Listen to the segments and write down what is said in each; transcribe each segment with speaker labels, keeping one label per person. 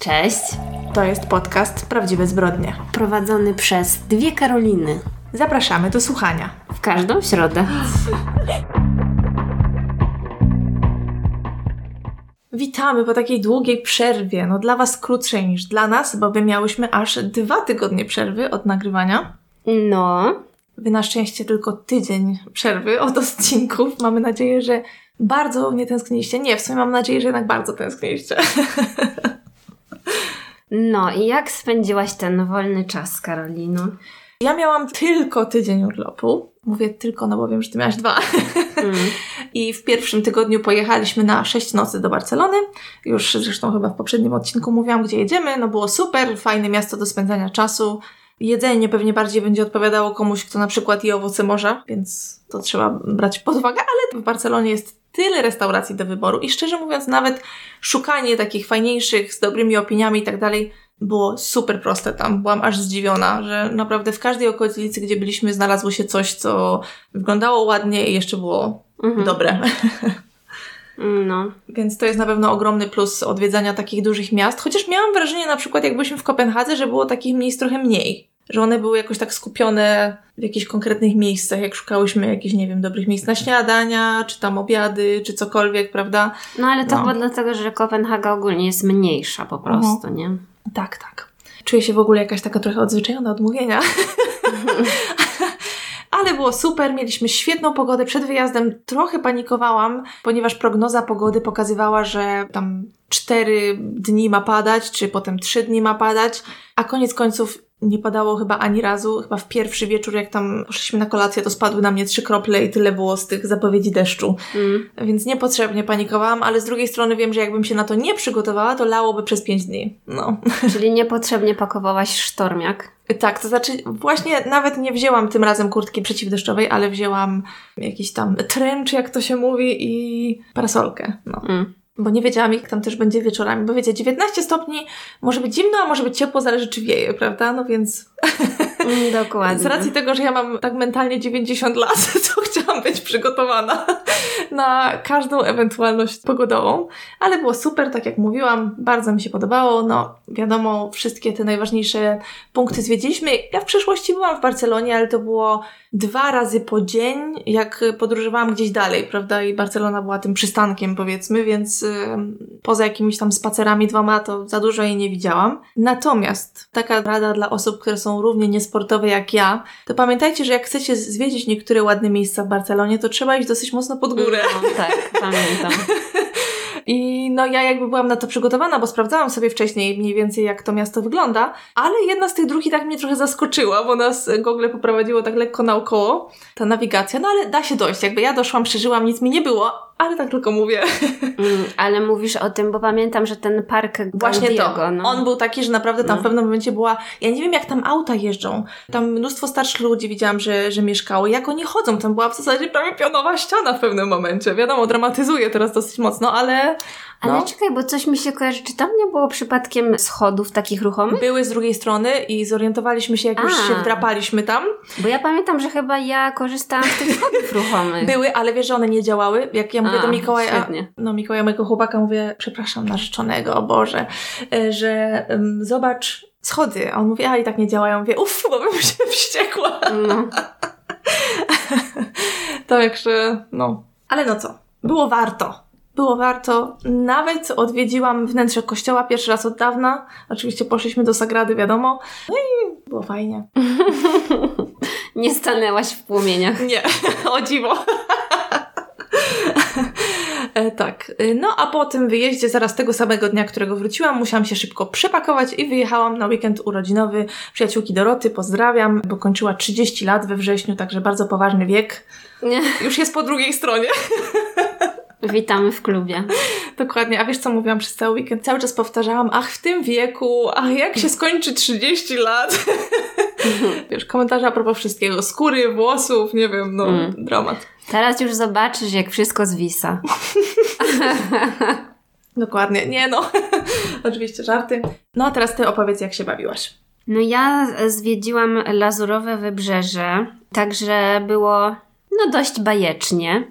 Speaker 1: Cześć.
Speaker 2: To jest podcast Prawdziwe Zbrodnie.
Speaker 1: Prowadzony przez dwie Karoliny.
Speaker 2: Zapraszamy do słuchania.
Speaker 1: W każdą środę.
Speaker 2: Witamy po takiej długiej przerwie. No dla Was krótszej niż dla nas, bo my miałyśmy aż dwa tygodnie przerwy od nagrywania.
Speaker 1: No.
Speaker 2: Wy na szczęście tylko tydzień przerwy od odcinków. Mamy nadzieję, że bardzo nie tęskniliście. Nie, w sumie mam nadzieję, że jednak bardzo tęskniliście.
Speaker 1: No i jak spędziłaś ten wolny czas, Karolino?
Speaker 2: Ja miałam tylko tydzień urlopu. Mówię tylko, no bo wiem, że ty miałaś dwa.
Speaker 1: Mm.
Speaker 2: I w pierwszym tygodniu pojechaliśmy na sześć nocy do Barcelony. Już zresztą chyba w poprzednim odcinku mówiłam, gdzie jedziemy. No było super, fajne miasto do spędzania czasu. Jedzenie pewnie bardziej będzie odpowiadało komuś, kto na przykład je owoce morza, więc to trzeba brać pod uwagę, ale w Barcelonie jest tyle restauracji do wyboru i szczerze mówiąc nawet szukanie takich fajniejszych, z dobrymi opiniami i tak dalej było super proste tam. Byłam aż zdziwiona, że naprawdę w każdej okolicy, gdzie byliśmy, znalazło się coś, co wyglądało ładnie i jeszcze było
Speaker 1: Mhm.
Speaker 2: dobre.
Speaker 1: No.
Speaker 2: Więc to jest na pewno ogromny plus odwiedzania takich dużych miast. Chociaż miałam wrażenie, na przykład jak byliśmy w Kopenhadze, że było takich miejsc trochę mniej. Że one były jakoś tak skupione w jakichś konkretnych miejscach, jak szukałyśmy jakichś, nie wiem, dobrych miejsc na śniadania, czy tam obiady, czy cokolwiek, prawda?
Speaker 1: No ale to
Speaker 2: No.
Speaker 1: chyba dlatego, że Kopenhaga ogólnie jest mniejsza po prostu, nie?
Speaker 2: Tak, tak. Czuję się w ogóle jakaś taka trochę odzwyczajona od mówienia. Ale było super, mieliśmy świetną pogodę. Przed wyjazdem trochę panikowałam, ponieważ prognoza pogody pokazywała, że tam cztery dni ma padać, czy potem trzy dni ma padać, a koniec końców nie padało chyba ani razu. Chyba w pierwszy wieczór, jak tam poszliśmy na kolację, to spadły na mnie trzy krople i tyle było z tych zapowiedzi deszczu.
Speaker 1: Mm.
Speaker 2: Więc niepotrzebnie panikowałam, ale z drugiej strony wiem, że jakbym się na to nie przygotowała, to lałoby przez pięć dni. No.
Speaker 1: Czyli niepotrzebnie pakowałaś sztormiak.
Speaker 2: Tak, to znaczy właśnie nawet nie wzięłam tym razem kurtki przeciwdeszczowej, ale wzięłam jakiś tam trench, jak to się mówi, i parasolkę. No.
Speaker 1: Mm.
Speaker 2: Bo nie wiedziałam, jak tam też będzie wieczorami. Bo wiecie, 19 stopni może być zimno, a może być ciepło, zależy czy wieje, prawda? No więc
Speaker 1: Dokładnie.
Speaker 2: z racji tego, że ja mam tak mentalnie 90 lat, to chciałam być przygotowana na każdą ewentualność pogodową. Ale było super, tak jak mówiłam, bardzo mi się podobało. No, wiadomo, wszystkie te najważniejsze punkty zwiedziliśmy. Ja w przeszłości byłam w Barcelonie, ale to było dwa razy po dzień, jak podróżowałam gdzieś dalej, prawda? I Barcelona była tym przystankiem, powiedzmy, więc poza jakimiś tam spacerami dwoma, to za dużo jej nie widziałam. Natomiast taka rada dla osób, które są równie niesportowe jak ja, to pamiętajcie, że jak chcecie zwiedzić niektóre ładne miejsca w Barcelonie, to trzeba iść dosyć mocno pod górę.
Speaker 1: No, tak, pamiętam.
Speaker 2: I no ja jakby byłam na to przygotowana, bo sprawdzałam sobie wcześniej mniej więcej jak to miasto wygląda, ale jedna z tych dróg i tak mnie trochę zaskoczyła, bo nas Google poprowadziło tak lekko naokoło, ta nawigacja, no ale da się dojść, jakby ja doszłam, przeżyłam, nic mi nie było, ale tak tylko mówię.
Speaker 1: Mm, ale mówisz o tym, bo pamiętam, że ten park
Speaker 2: Właśnie to.
Speaker 1: No.
Speaker 2: On był taki, że naprawdę tam
Speaker 1: No.
Speaker 2: w pewnym momencie była. Ja nie wiem, jak tam auta jeżdżą. Tam mnóstwo starszych ludzi widziałam, że, że mieszkało. Jak oni chodzą? Tam była w zasadzie prawie pionowa ściana w pewnym momencie. Wiadomo, dramatyzuję teraz dosyć mocno, ale.
Speaker 1: Ale
Speaker 2: no.
Speaker 1: czekaj, bo coś mi się kojarzy. Czy tam nie było przypadkiem schodów takich ruchomych?
Speaker 2: Były z drugiej strony i zorientowaliśmy się, jak już
Speaker 1: A.
Speaker 2: się wdrapaliśmy tam.
Speaker 1: Bo ja pamiętam, że chyba ja korzystałam z tych schodów ruchomych.
Speaker 2: Były, ale wiesz, że one nie działały. Jak ja mówię
Speaker 1: A,
Speaker 2: do Mikołaja,
Speaker 1: świetnie.
Speaker 2: no Mikołaja, mojego chłopaka, mówię, przepraszam, narzeczonego, o Boże, e, że um, zobacz schody. A on mówi, a i tak nie działają. Mówię, uff, bo bym się wściekła.
Speaker 1: No.
Speaker 2: Także, no. Ale no co? Było warto. Było warto. Nawet odwiedziłam wnętrze kościoła pierwszy raz od dawna. Oczywiście poszliśmy do Sagrady, wiadomo. No i było fajnie.
Speaker 1: Nie stanęłaś w płomieniach.
Speaker 2: Nie, o dziwo. E, tak. E, No a po tym wyjeździe, zaraz tego samego dnia, którego wróciłam, musiałam się szybko przepakować i wyjechałam na weekend urodzinowy przyjaciółki Doroty. Pozdrawiam, bo kończyła 30 lat we wrześniu, także bardzo poważny wiek.
Speaker 1: Nie.
Speaker 2: Już jest po drugiej stronie.
Speaker 1: Witamy w klubie.
Speaker 2: Dokładnie, a wiesz co mówiłam przez cały weekend? Cały czas powtarzałam, ach w tym wieku, ach jak się skończy 30 lat. wiesz, komentarze a propos wszystkiego, skóry, włosów, nie wiem, no,
Speaker 1: Mm.
Speaker 2: dramat.
Speaker 1: Teraz już zobaczysz, jak wszystko zwisa.
Speaker 2: Dokładnie, nie no, oczywiście żarty. No a teraz ty opowiedz, jak się bawiłaś.
Speaker 1: No ja zwiedziłam Lazurowe Wybrzeże, także było no dość bajecznie,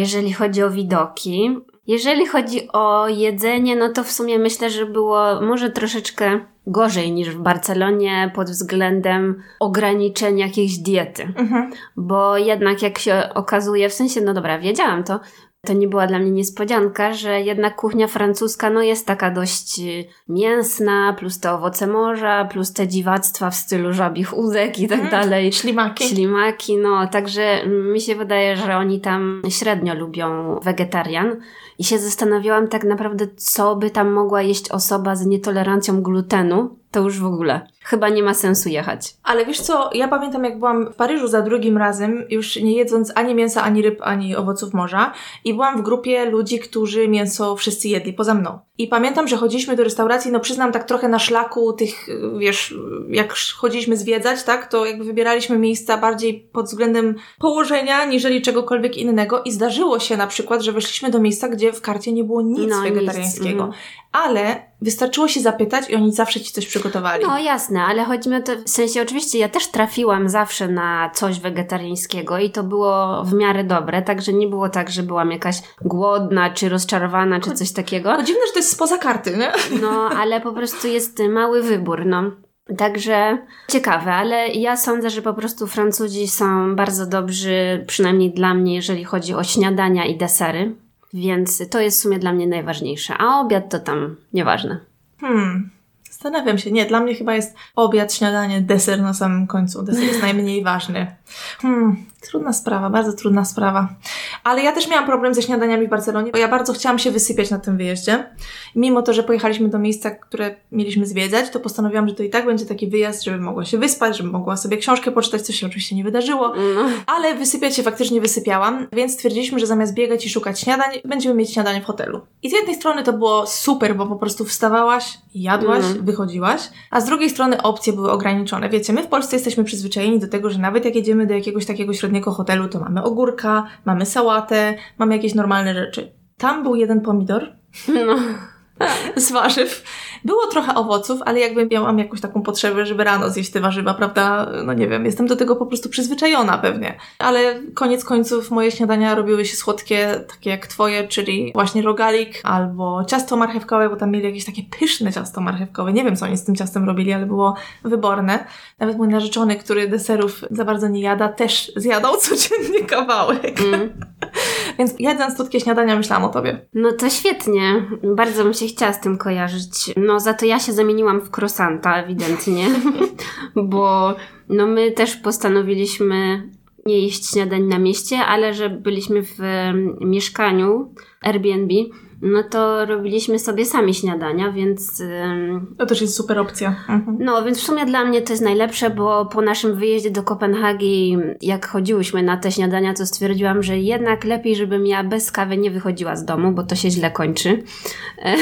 Speaker 1: jeżeli chodzi o widoki. Jeżeli chodzi o jedzenie, no to w sumie myślę, że było może troszeczkę gorzej niż w Barcelonie pod względem ograniczenia jakiejś diety.
Speaker 2: Mhm.
Speaker 1: Bo jednak jak się okazuje, w sensie, no dobra, wiedziałam to, to nie była dla mnie niespodzianka, że jednak kuchnia francuska no jest taka dość y, mięsna, plus te owoce morza, plus te dziwactwa w stylu żabich udek i tak
Speaker 2: Mm,
Speaker 1: dalej.
Speaker 2: Ślimaki.
Speaker 1: Ślimaki, no także mi się wydaje, że oni tam średnio lubią wegetarian i się zastanawiałam tak naprawdę, co by tam mogła jeść osoba z nietolerancją glutenu, to już w ogóle. Chyba nie ma sensu jechać.
Speaker 2: Ale wiesz co, ja pamiętam jak byłam w Paryżu za drugim razem, już nie jedząc ani mięsa, ani ryb, ani owoców morza i byłam w grupie ludzi, którzy mięso wszyscy jedli, poza mną. I pamiętam, że chodziliśmy do restauracji, no przyznam tak trochę na szlaku tych, wiesz, jak chodziliśmy zwiedzać, tak, to jakby wybieraliśmy miejsca bardziej pod względem położenia, niżeli czegokolwiek innego i zdarzyło się na przykład, że weszliśmy do miejsca, gdzie w karcie nie było nic
Speaker 1: No, nic,
Speaker 2: wegetariańskiego.
Speaker 1: mhm.
Speaker 2: Ale wystarczyło się zapytać i oni zawsze ci coś przygotowali.
Speaker 1: No jasne, ale chodzi mi o to, w sensie oczywiście ja też trafiłam zawsze na coś wegetariańskiego i to było w miarę dobre, także nie było tak, że byłam jakaś głodna, czy rozczarowana, czy coś takiego.
Speaker 2: To dziwne, że to jest spoza karty, nie?
Speaker 1: No, ale po prostu jest mały wybór, no. Także ciekawe, ale ja sądzę, że po prostu Francuzi są bardzo dobrzy, przynajmniej dla mnie, jeżeli chodzi o śniadania i desery. Więc to jest w sumie dla mnie najważniejsze. A obiad to tam nieważne.
Speaker 2: Hmm. Zastanawiam się. Nie, dla mnie chyba jest obiad, śniadanie, deser na samym końcu. Deser jest najmniej ważny. Hmm. Trudna sprawa, bardzo trudna sprawa. Ale ja też miałam problem ze śniadaniami w Barcelonie, bo ja bardzo chciałam się wysypiać na tym wyjeździe. Mimo to, że pojechaliśmy do miejsca, które mieliśmy zwiedzać, to postanowiłam, że to i tak będzie taki wyjazd, żebym mogła się wyspać, żebym mogła sobie książkę poczytać, co się oczywiście nie wydarzyło.
Speaker 1: No.
Speaker 2: Ale wysypiać się faktycznie wysypiałam, więc stwierdziliśmy, że zamiast biegać i szukać śniadań, będziemy mieć śniadanie w hotelu. I z jednej strony to było super, bo po prostu wstawałaś, jadłaś,
Speaker 1: Mhm.
Speaker 2: wychodziłaś, a z drugiej strony opcje były ograniczone. Wiecie, my w Polsce jesteśmy przyzwyczajeni do tego, że nawet jak jedziemy do jakiegoś takiego średniego hotelu, to mamy ogórka, mamy sałatę, mamy jakieś normalne rzeczy. Tam był jeden pomidor
Speaker 1: No.
Speaker 2: z warzyw. Było trochę owoców, ale jakby miałam jakąś taką potrzebę, żeby rano zjeść te warzywa, prawda? No nie wiem, jestem do tego po prostu przyzwyczajona pewnie. Ale koniec końców moje śniadania robiły się słodkie, takie jak twoje, czyli właśnie rogalik albo ciasto marchewkowe, bo tam mieli jakieś takie pyszne ciasto marchewkowe. Nie wiem, co oni z tym ciastem robili, ale było wyborne. Nawet mój narzeczony, który deserów za bardzo nie jada, też zjadał codziennie kawałek.
Speaker 1: Mm.
Speaker 2: Więc jadąc słodkie śniadania, myślałam o tobie.
Speaker 1: No to świetnie. Bardzo bym się chciała z tym kojarzyć. No za to ja się zamieniłam w krosanta ewidentnie, bo no my też postanowiliśmy nie jeść śniadań na mieście, ale że byliśmy w mieszkaniu Airbnb, no to robiliśmy sobie sami śniadania, więc
Speaker 2: To też jest super opcja. Mhm.
Speaker 1: no, więc w sumie dla mnie to jest najlepsze, bo po naszym wyjeździe do Kopenhagi, jak chodziłyśmy na te śniadania, to stwierdziłam, że jednak lepiej, żebym ja bez kawy nie wychodziła z domu, bo to się źle kończy.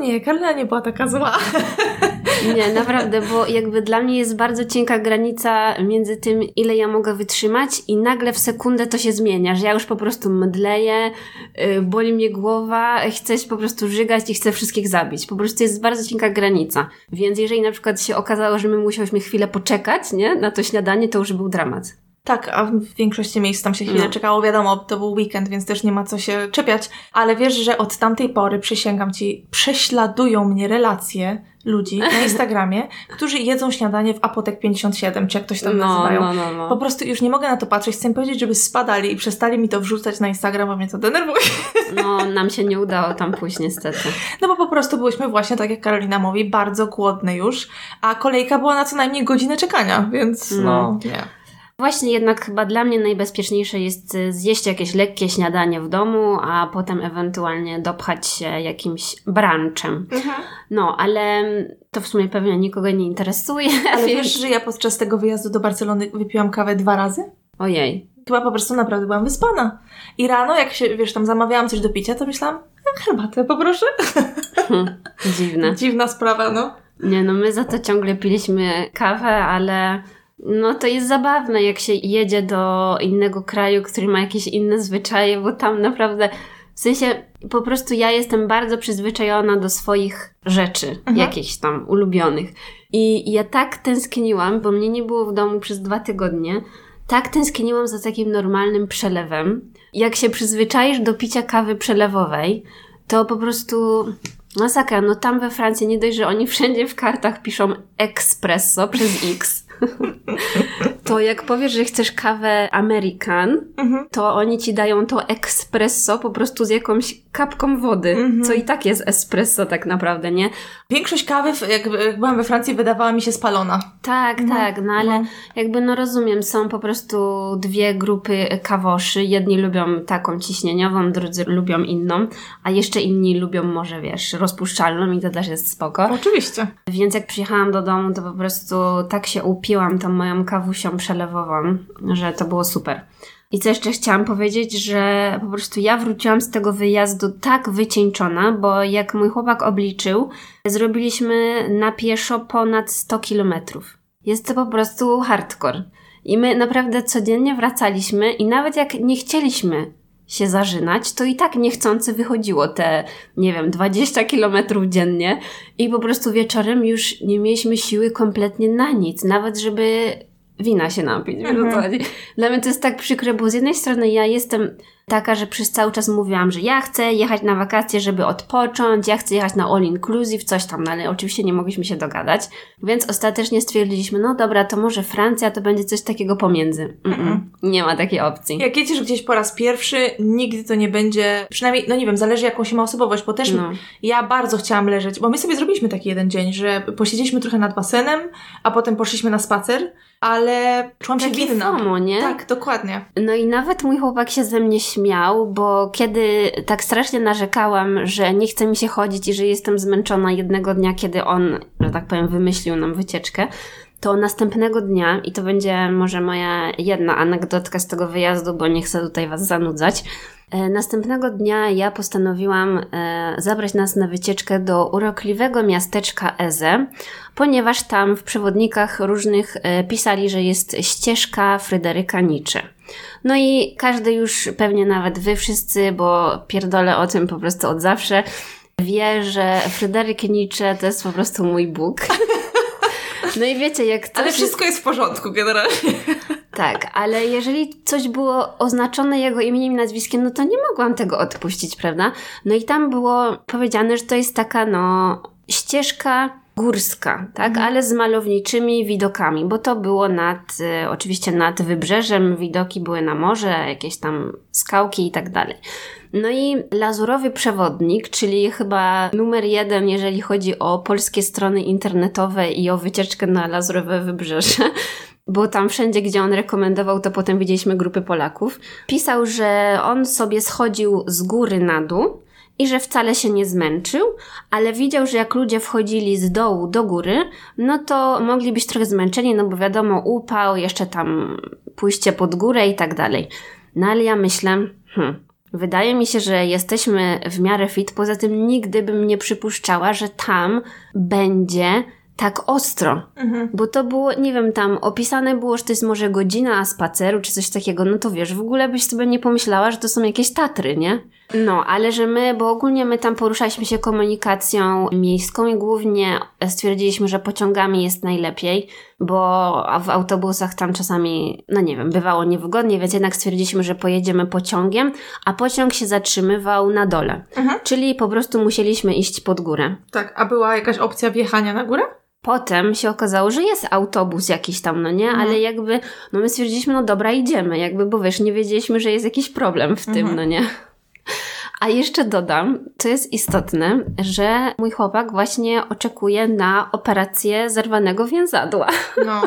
Speaker 2: Nie, Karolina nie była taka zła.
Speaker 1: Nie, naprawdę, bo jakby dla mnie jest bardzo cienka granica między tym, ile ja mogę wytrzymać i nagle w sekundę to się zmienia, że ja już po prostu mdleję, yy, boli mnie głowa, chcę się po prostu żygać i chcę wszystkich zabić. Po prostu jest bardzo cienka granica. Więc jeżeli na przykład się okazało, że my musiałyśmy chwilę poczekać, nie, na to śniadanie, to już był dramat.
Speaker 2: Tak, a w większości miejsc tam się chwilę
Speaker 1: No.
Speaker 2: czekało. Wiadomo, to był weekend, więc też nie ma co się czepiać. Ale wiesz, że od tamtej pory, przysięgam ci, prześladują mnie relacje ludzi na Instagramie, którzy jedzą śniadanie w Apotek 57, czy jak to się tam nazywają.
Speaker 1: no, no,
Speaker 2: Po
Speaker 1: no.
Speaker 2: prostu już nie mogę na to patrzeć. Chcę powiedzieć, żeby spadali i przestali mi to wrzucać na Instagram, bo mnie to denerwuje.
Speaker 1: No, nam się nie udało tam pójść niestety.
Speaker 2: No bo po prostu byłyśmy właśnie, tak jak Karolina mówi, bardzo głodne już, a kolejka była na co najmniej godzinę czekania, więc no, nie.
Speaker 1: Właśnie jednak chyba dla mnie najbezpieczniejsze jest y, zjeść jakieś lekkie śniadanie w domu, a potem ewentualnie dopchać się jakimś brunchem. No, ale to w sumie pewnie nikogo nie interesuje.
Speaker 2: Ale wiesz, że ja podczas tego wyjazdu do Barcelony wypiłam kawę dwa razy?
Speaker 1: Ojej.
Speaker 2: Chyba po prostu naprawdę byłam wyspana. I rano, jak się, wiesz, tam zamawiałam coś do picia, to myślałam, "A, herbatę poproszę.
Speaker 1: Hm, dziwne.
Speaker 2: Dziwna sprawa, no.
Speaker 1: Nie no, my za to ciągle piliśmy kawę, ale no to jest zabawne, jak się jedzie do innego kraju, który ma jakieś inne zwyczaje, bo tam naprawdę, w sensie po prostu ja jestem bardzo przyzwyczajona do swoich rzeczy,
Speaker 2: Mhm.
Speaker 1: jakichś tam ulubionych. I ja tak tęskniłam, bo mnie nie było w domu przez dwa tygodnie, tak tęskniłam za takim normalnym przelewem. Jak się przyzwyczaisz do picia kawy przelewowej, to po prostu masakra. No tam we Francji nie dość, że oni wszędzie w kartach piszą espresso przez X ハハハハ。To jak powiesz, że chcesz kawę American, mhm. to oni ci dają to espresso po prostu z jakąś kapką wody, mhm. co i tak jest espresso tak naprawdę, nie?
Speaker 2: Większość kawy, jak, jak byłam we Francji, wydawała mi się spalona.
Speaker 1: Tak, mhm. tak, no ale no. jakby no rozumiem, są po prostu dwie grupy kawoszy. Jedni lubią taką ciśnieniową, drudzy lubią inną, a jeszcze inni lubią może, wiesz, rozpuszczalną i to też jest spoko.
Speaker 2: Oczywiście.
Speaker 1: Więc jak przyjechałam do domu, to po prostu tak się upiłam tą moją kawusią przelewową, że to było super. I co jeszcze chciałam powiedzieć, że po prostu ja wróciłam z tego wyjazdu tak wycieńczona, bo jak mój chłopak obliczył, zrobiliśmy na pieszo ponad 100 kilometrów. Jest to po prostu hardcore. I my naprawdę codziennie wracaliśmy i nawet jak nie chcieliśmy się zażynać, to i tak niechcący wychodziło te, nie wiem, 20 kilometrów dziennie i po prostu wieczorem już nie mieliśmy siły kompletnie na nic, nawet żeby wina się napić. Mhm. Dla mnie to jest tak przykre, bo z jednej strony ja jestem taka, że przez cały czas mówiłam, że ja chcę jechać na wakacje, żeby odpocząć, ja chcę jechać na all inclusive, coś tam, no ale oczywiście nie mogliśmy się dogadać, więc ostatecznie stwierdziliśmy, no dobra, to może Francja to będzie coś takiego pomiędzy. Mhm. Nie ma takiej opcji.
Speaker 2: Jak jedziesz gdzieś po raz pierwszy, nigdy to nie będzie, przynajmniej, no nie wiem, zależy jaką się ma osobowość, bo też no. ja bardzo chciałam leżeć, bo my sobie zrobiliśmy taki jeden dzień, że posiedzieliśmy trochę nad basenem, a potem poszliśmy na spacer, ale czułam się winna.
Speaker 1: FOMO, nie?
Speaker 2: Tak, dokładnie.
Speaker 1: No i nawet mój chłopak się ze mnie śmiał, bo kiedy tak strasznie narzekałam, że nie chce mi się chodzić i że jestem zmęczona jednego dnia, kiedy on, że tak powiem, wymyślił nam wycieczkę, to następnego dnia, i to będzie może moja jedna anegdotka z tego wyjazdu, bo nie chcę tutaj Was zanudzać, E, następnego dnia ja postanowiłam e, zabrać nas na wycieczkę do urokliwego miasteczka Eze, ponieważ tam w przewodnikach różnych e, pisali, że jest ścieżka Fryderyka Nietzsche. No i każdy już, pewnie nawet wy wszyscy, bo pierdolę o tym po prostu od zawsze, wie, że Fryderyk Nietzsche to jest po prostu mój Bóg. No i wiecie, jak
Speaker 2: to. Ale wszystko jest w porządku generalnie.
Speaker 1: Tak, ale jeżeli coś było oznaczone jego imieniem i nazwiskiem, no to nie mogłam tego odpuścić, prawda? No i tam było powiedziane, że to jest taka, no, ścieżka górska, tak, mhm. ale z malowniczymi widokami, bo to było nad, y, oczywiście nad wybrzeżem, widoki były na morze, jakieś tam skałki i tak dalej. No i lazurowy przewodnik, czyli chyba numer jeden, jeżeli chodzi o polskie strony internetowe i o wycieczkę na lazurowe wybrzeże, bo tam wszędzie, gdzie on rekomendował, to potem widzieliśmy grupy Polaków. Pisał, że on sobie schodził z góry na dół i że wcale się nie zmęczył, ale widział, że jak ludzie wchodzili z dołu do góry, no to mogli być trochę zmęczeni, no bo wiadomo, upał, jeszcze tam pójście pod górę i tak dalej. No ale ja myślę, hmm, wydaje mi się, że jesteśmy w miarę fit, poza tym nigdy bym nie przypuszczała, że tam będzie tak ostro. Mhm. Bo to było, nie wiem, tam opisane było, że to jest może godzina spaceru czy coś takiego, no to wiesz, w ogóle byś sobie nie pomyślała, że to są jakieś Tatry, nie? No, ale że my, bo ogólnie my tam poruszaliśmy się komunikacją miejską i głównie stwierdziliśmy, że pociągami jest najlepiej, bo w autobusach tam czasami, no nie wiem, bywało niewygodnie, więc jednak stwierdziliśmy, że pojedziemy pociągiem, a pociąg się zatrzymywał na dole. Mhm. Czyli po prostu musieliśmy iść pod górę.
Speaker 2: Tak, a była jakaś opcja wjechania na górę?
Speaker 1: Potem się okazało, że jest autobus jakiś tam, no nie? Mhm. Ale jakby, no my stwierdziliśmy, no dobra, idziemy, jakby, bo wiesz, nie wiedzieliśmy, że jest jakiś problem w tym, mhm. no nie? A jeszcze dodam, co jest istotne, że mój chłopak właśnie oczekuje na operację zerwanego więzadła.
Speaker 2: No.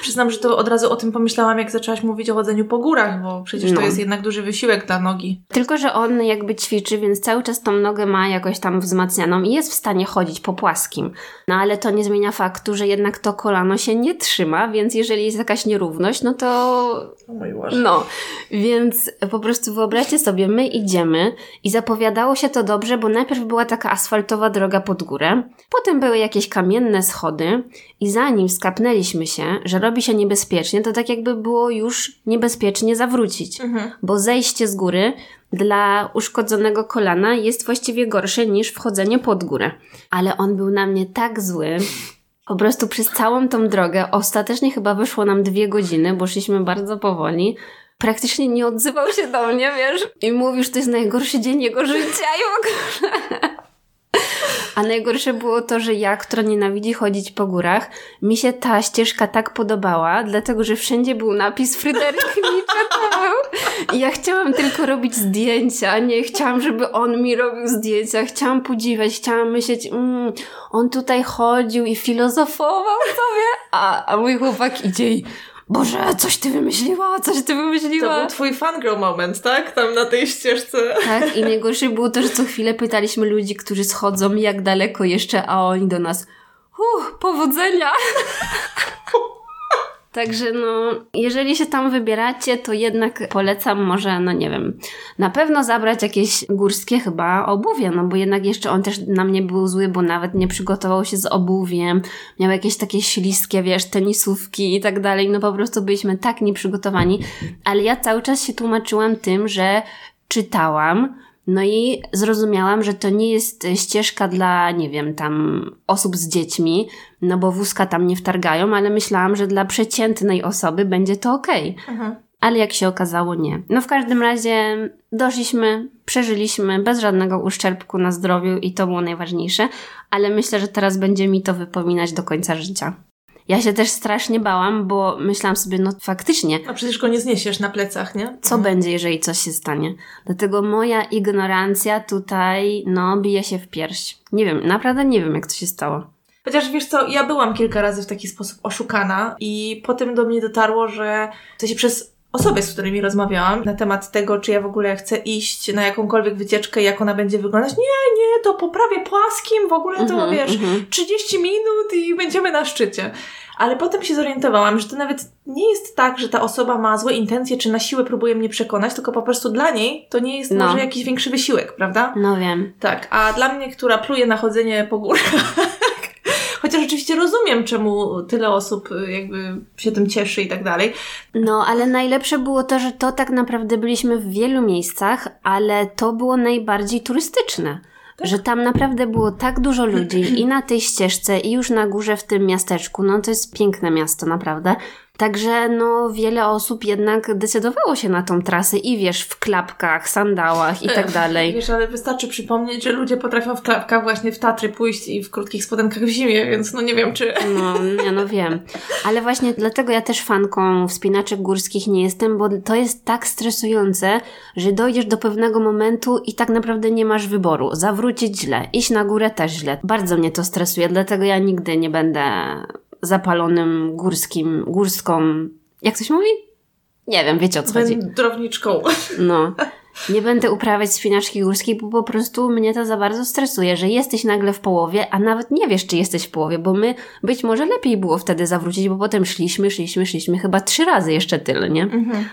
Speaker 2: Przyznam, że to od razu o tym pomyślałam, jak zaczęłaś mówić o chodzeniu po górach, bo przecież no. to jest jednak duży wysiłek dla nogi.
Speaker 1: Tylko, że on jakby ćwiczy, więc cały czas tą nogę ma jakoś tam wzmacnianą i jest w stanie chodzić po płaskim. No ale to nie zmienia faktu, że jednak to kolano się nie trzyma, więc jeżeli jest jakaś nierówność, no to... No. Więc po prostu wyobraźcie sobie, my idziemy i zapowiadało się to dobrze, bo najpierw była taka asfaltowa droga pod górę, potem były jakieś kamienne schody i zanim skapnęliśmy się, że robi się niebezpiecznie, to tak jakby było już niebezpiecznie zawrócić, mhm. bo zejście z góry dla uszkodzonego kolana jest właściwie gorsze niż wchodzenie pod górę. Ale on był na mnie tak zły, Po prostu przez całą tą drogę, ostatecznie chyba wyszło nam dwie godziny, bo szliśmy bardzo powoli. Praktycznie nie odzywał się do mnie, wiesz? I mówił, że to jest najgorszy dzień jego życia i w ogóle. A najgorsze było to, że ja, która nienawidzi chodzić po górach, mi się ta ścieżka tak podobała, dlatego że wszędzie był napis Fryderyk Nietzsche to był. I ja chciałam tylko robić zdjęcia, nie chciałam, żeby on mi robił zdjęcia. Chciałam podziwiać, chciałam myśleć, mm, on tutaj chodził i filozofował sobie, a, a mój chłopak idzie i Boże, coś ty wymyśliła, coś ty wymyśliła.
Speaker 2: To był twój fangirl moment, tak? Tam na tej ścieżce.
Speaker 1: Tak, i najgorsze było to, że co chwilę pytaliśmy ludzi, którzy schodzą, jak daleko jeszcze, a oni do nas, uff, powodzenia. Także no, jeżeli się tam wybieracie, to jednak polecam może, no nie wiem, na pewno zabrać jakieś górskie chyba obuwie, no bo jednak jeszcze on też na mnie był zły, bo nawet nie przygotował się z obuwiem, miał jakieś takie śliskie, wiesz, tenisówki i tak dalej, no po prostu byliśmy tak nieprzygotowani, ale ja cały czas się tłumaczyłam tym, że czytałam, no i zrozumiałam, że to nie jest ścieżka dla, nie wiem, tam osób z dziećmi, no bo wózka tam nie wtargają, ale myślałam, że dla przeciętnej osoby będzie to okej. Okay. Ale jak się okazało, nie. No w każdym razie doszliśmy, przeżyliśmy bez żadnego uszczerbku na zdrowiu i to było najważniejsze, ale myślę, że teraz będzie mi to wypominać do końca życia. Ja się też strasznie bałam, bo myślałam sobie, no faktycznie.
Speaker 2: A przecież go nie zniesiesz na plecach, nie?
Speaker 1: Co mhm. będzie, jeżeli coś się stanie? Dlatego moja ignorancja tutaj, no, bije się w pierś. Nie wiem, naprawdę nie wiem, jak to się stało.
Speaker 2: Chociaż wiesz co, ja byłam kilka razy w taki sposób oszukana i potem do mnie dotarło, że w sensie przez osoby, z którymi rozmawiałam na temat tego, czy ja w ogóle chcę iść na jakąkolwiek wycieczkę, jak ona będzie wyglądać. Nie, nie, to po prawie płaskim, w ogóle to -hmm, wiesz, mm -hmm. 30 minut i będziemy na szczycie. Ale potem się zorientowałam, że to nawet nie jest tak, że ta osoba ma złe intencje, czy na siłę próbuje mnie przekonać, tylko po prostu dla niej to nie jest no. może jakiś większy wysiłek, prawda?
Speaker 1: No wiem.
Speaker 2: Tak, a dla mnie, która pluje na chodzenie po górach, Chociaż oczywiście rozumiem, czemu tyle osób y, jakby się tym cieszy i tak dalej.
Speaker 1: No, ale najlepsze było to, że to tak naprawdę byliśmy w wielu miejscach, ale to było najbardziej turystyczne. Tak? Że tam naprawdę było tak dużo ludzi i na tej ścieżce, i już na górze w tym miasteczku. No to jest piękne miasto, naprawdę. Także no wiele osób jednak decydowało się na tą trasę i wiesz, w klapkach, sandałach i tak dalej.
Speaker 2: Wiesz, ale wystarczy przypomnieć, że ludzie potrafią w klapkach właśnie w Tatry pójść i w krótkich spodenkach w zimie, więc no nie wiem czy...
Speaker 1: No, nie, no wiem. Ale właśnie dlatego ja też fanką wspinaczek górskich nie jestem, bo to jest tak stresujące, że dojdziesz do pewnego momentu i tak naprawdę nie masz wyboru. Zawrócić źle, iść na górę też źle. Bardzo mnie to stresuje, dlatego ja nigdy nie będę zapalonym górskim, górską, jak coś mówi? Nie wiem, wiecie o co chodzi.
Speaker 2: Wędrowniczką.
Speaker 1: No. Nie będę uprawiać spinaczki górskiej, bo po prostu mnie to za bardzo stresuje, że jesteś nagle w połowie, a nawet nie wiesz, czy jesteś w połowie, bo my być może lepiej było wtedy zawrócić, bo potem szliśmy, szliśmy, szliśmy chyba trzy razy jeszcze tyle, nie? Mhm.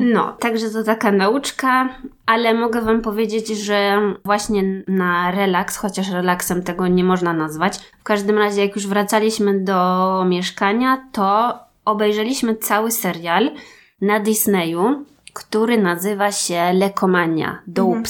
Speaker 1: No, także to taka nauczka, ale mogę Wam powiedzieć, że właśnie na relaks, chociaż relaksem tego nie można nazwać, w każdym razie jak już wracaliśmy do mieszkania, to obejrzeliśmy cały serial na Disneyu, który nazywa się Lekomania, Dope mhm.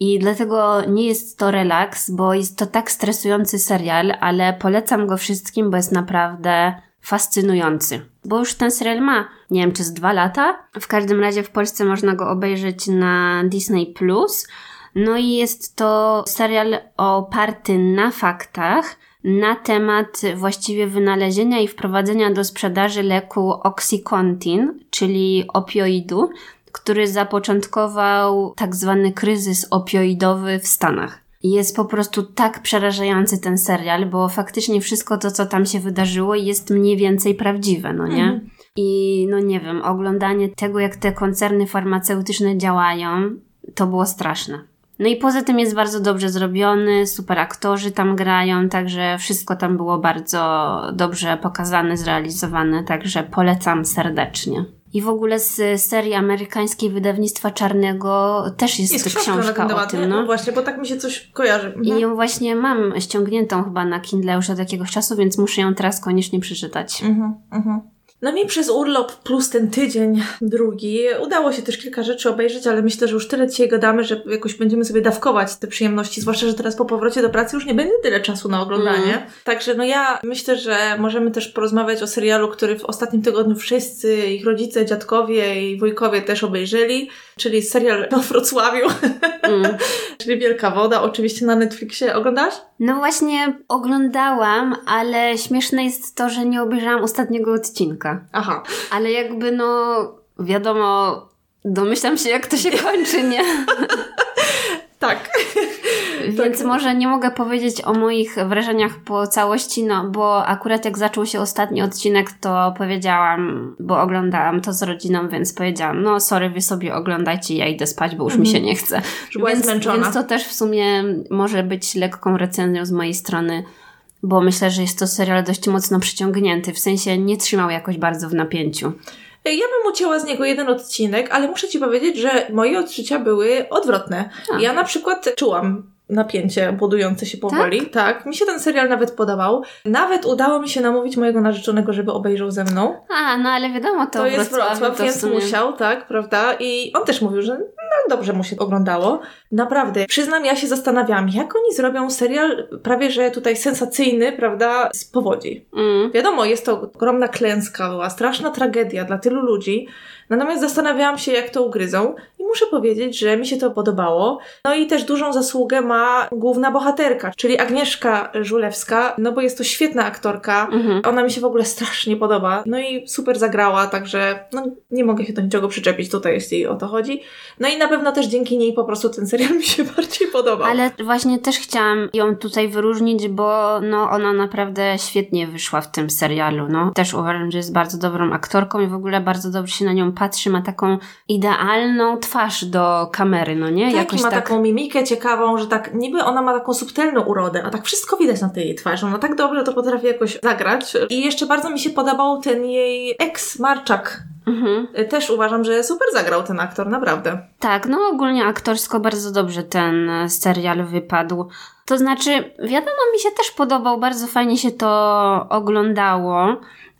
Speaker 1: I dlatego nie jest to relaks, bo jest to tak stresujący serial, ale polecam go wszystkim, bo jest naprawdę fascynujący. Bo już ten serial ma, nie wiem, czy z dwa lata. W każdym razie w Polsce można go obejrzeć na Disney Plus. No i jest to serial oparty na faktach na temat właściwie wynalezienia i wprowadzenia do sprzedaży leku Oxycontin, czyli opioidu, który zapoczątkował tak zwany kryzys opioidowy w Stanach. Jest po prostu tak przerażający ten serial, bo faktycznie wszystko to, co tam się wydarzyło, jest mniej więcej prawdziwe, no nie? Mhm. I no nie wiem, oglądanie tego, jak te koncerny farmaceutyczne działają, to było straszne. No i poza tym jest bardzo dobrze zrobiony, super aktorzy tam grają, także wszystko tam było bardzo dobrze pokazane, zrealizowane, także polecam serdecznie. I w ogóle z serii amerykańskiej wydawnictwa czarnego też jest, jest książka, książka o tym. No.
Speaker 2: no. właśnie, bo tak mi się coś kojarzy.
Speaker 1: Mhm. I ją właśnie mam ściągniętą chyba na Kindle już od jakiegoś czasu, więc muszę ją teraz koniecznie przeczytać. Mhm,
Speaker 2: mhm. No mi przez urlop plus ten tydzień drugi udało się też kilka rzeczy obejrzeć, ale myślę, że już tyle dzisiaj gadamy, że jakoś będziemy sobie dawkować te przyjemności, zwłaszcza, że teraz po powrocie do pracy już nie będzie tyle czasu na oglądanie. Mm. Także no ja myślę, że możemy też porozmawiać o serialu, który w ostatnim tygodniu wszyscy, ich rodzice, dziadkowie i wujkowie też obejrzeli, czyli serial o Wrocławiu, mm. czyli Wielka Woda, oczywiście na Netflixie. Oglądasz?
Speaker 1: No właśnie oglądałam, ale śmieszne jest to, że nie obejrzałam ostatniego odcinka.
Speaker 2: Aha.
Speaker 1: Ale jakby no, wiadomo, domyślam się jak to się kończy, nie?
Speaker 2: tak.
Speaker 1: Więc tak. może nie mogę powiedzieć o moich wrażeniach po całości, no bo akurat jak zaczął się ostatni odcinek, to powiedziałam, bo oglądałam to z rodziną, więc powiedziałam, no sorry, wy sobie oglądajcie, ja idę spać, bo już mi się mhm. nie chce.
Speaker 2: Więc,
Speaker 1: więc to też w sumie może być lekką recenzją z mojej strony bo myślę, że jest to serial dość mocno przyciągnięty, w sensie nie trzymał jakoś bardzo w napięciu.
Speaker 2: Ja bym ucięła z niego jeden odcinek, ale muszę Ci powiedzieć, że moje odczucia były odwrotne. A. Ja na przykład czułam napięcie budujące się powoli. Tak? tak? mi się ten serial nawet podobał. Nawet udało mi się namówić mojego narzeczonego, żeby obejrzał ze mną.
Speaker 1: A, no ale wiadomo, to,
Speaker 2: to jest Wrocław, więc sumie... musiał, tak, prawda? I on też mówił, że no dobrze mu się oglądało. Naprawdę, przyznam, ja się zastanawiałam, jak oni zrobią serial prawie, że tutaj sensacyjny, prawda, z powodzi. Mm. Wiadomo, jest to ogromna klęska, była straszna tragedia dla tylu ludzi, Natomiast zastanawiałam się, jak to ugryzą i muszę powiedzieć, że mi się to podobało. No i też dużą zasługę ma główna bohaterka, czyli Agnieszka Żulewska, no bo jest to świetna aktorka. Mhm. Ona mi się w ogóle strasznie podoba. No i super zagrała, także no, nie mogę się do niczego przyczepić tutaj, jeśli o to chodzi. No i na pewno też dzięki niej po prostu ten serial mi się bardziej podobał.
Speaker 1: Ale właśnie też chciałam ją tutaj wyróżnić, bo no ona naprawdę świetnie wyszła w tym serialu. No. Też uważam, że jest bardzo dobrą aktorką i w ogóle bardzo dobrze się na nią patrzy, ma taką idealną twarz do kamery, no nie?
Speaker 2: Tak, Jakoś ma tak... taką mimikę ciekawą, że tak niby ona ma taką subtelną urodę, a tak wszystko widać na tej twarzy. Ona tak dobrze to potrafi jakoś zagrać. I jeszcze bardzo mi się podobał ten jej ex Marczak. Mhm. Też uważam, że super zagrał ten aktor, naprawdę.
Speaker 1: Tak, no ogólnie aktorsko bardzo dobrze ten serial wypadł. To znaczy, wiadomo, mi się też podobał, bardzo fajnie się to oglądało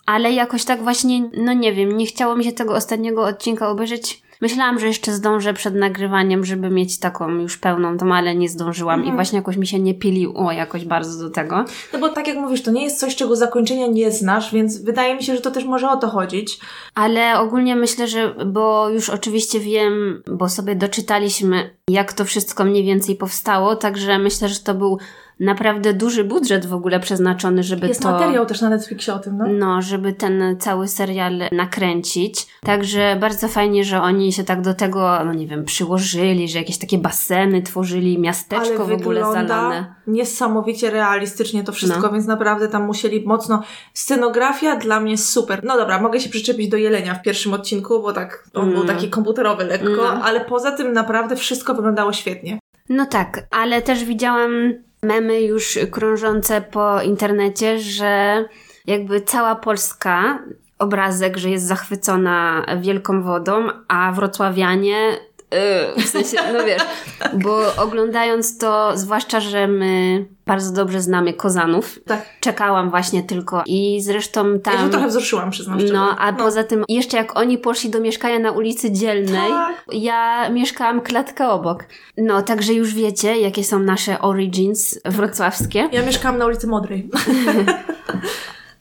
Speaker 1: ale jakoś tak właśnie, no nie wiem, nie chciało mi się tego ostatniego odcinka obejrzeć. Myślałam, że jeszcze zdążę przed nagrywaniem, żeby mieć taką już pełną tą, ale nie zdążyłam mhm. i właśnie jakoś mi się nie piliło jakoś bardzo do tego.
Speaker 2: No bo tak jak mówisz, to nie jest coś, czego zakończenia nie znasz, więc wydaje mi się, że to też może o to chodzić.
Speaker 1: Ale ogólnie myślę, że, bo już oczywiście wiem, bo sobie doczytaliśmy, jak to wszystko mniej więcej powstało, także myślę, że to był naprawdę duży budżet w ogóle przeznaczony, żeby
Speaker 2: Jest
Speaker 1: to...
Speaker 2: Jest materiał też na Netflixie o tym, no?
Speaker 1: No, żeby ten cały serial nakręcić. Także bardzo fajnie, że oni się tak do tego, no nie wiem, przyłożyli, że jakieś takie baseny tworzyli, miasteczko Ale w ogóle zalane.
Speaker 2: niesamowicie realistycznie to wszystko, no. więc naprawdę tam musieli mocno... Scenografia dla mnie super. No dobra, mogę się przyczepić do Jelenia w pierwszym odcinku, bo tak, on mm. był taki komputerowy lekko, no. ale poza tym naprawdę wszystko wyglądało świetnie.
Speaker 1: No tak, ale też widziałam memy już krążące po internecie, że jakby cała Polska obrazek, że jest zachwycona wielką wodą, a wrocławianie w sensie, no wiesz, bo oglądając to, zwłaszcza, że my bardzo dobrze znamy Kozanów.
Speaker 2: Tak.
Speaker 1: Czekałam właśnie tylko i zresztą tam... Ja
Speaker 2: się trochę wzruszyłam, przyznam szczerze.
Speaker 1: No, a no. poza tym jeszcze jak oni poszli do mieszkania na ulicy Dzielnej, tak. ja mieszkałam klatkę obok. No, także już wiecie, jakie są nasze origins wrocławskie.
Speaker 2: Ja mieszkałam na ulicy Modrej.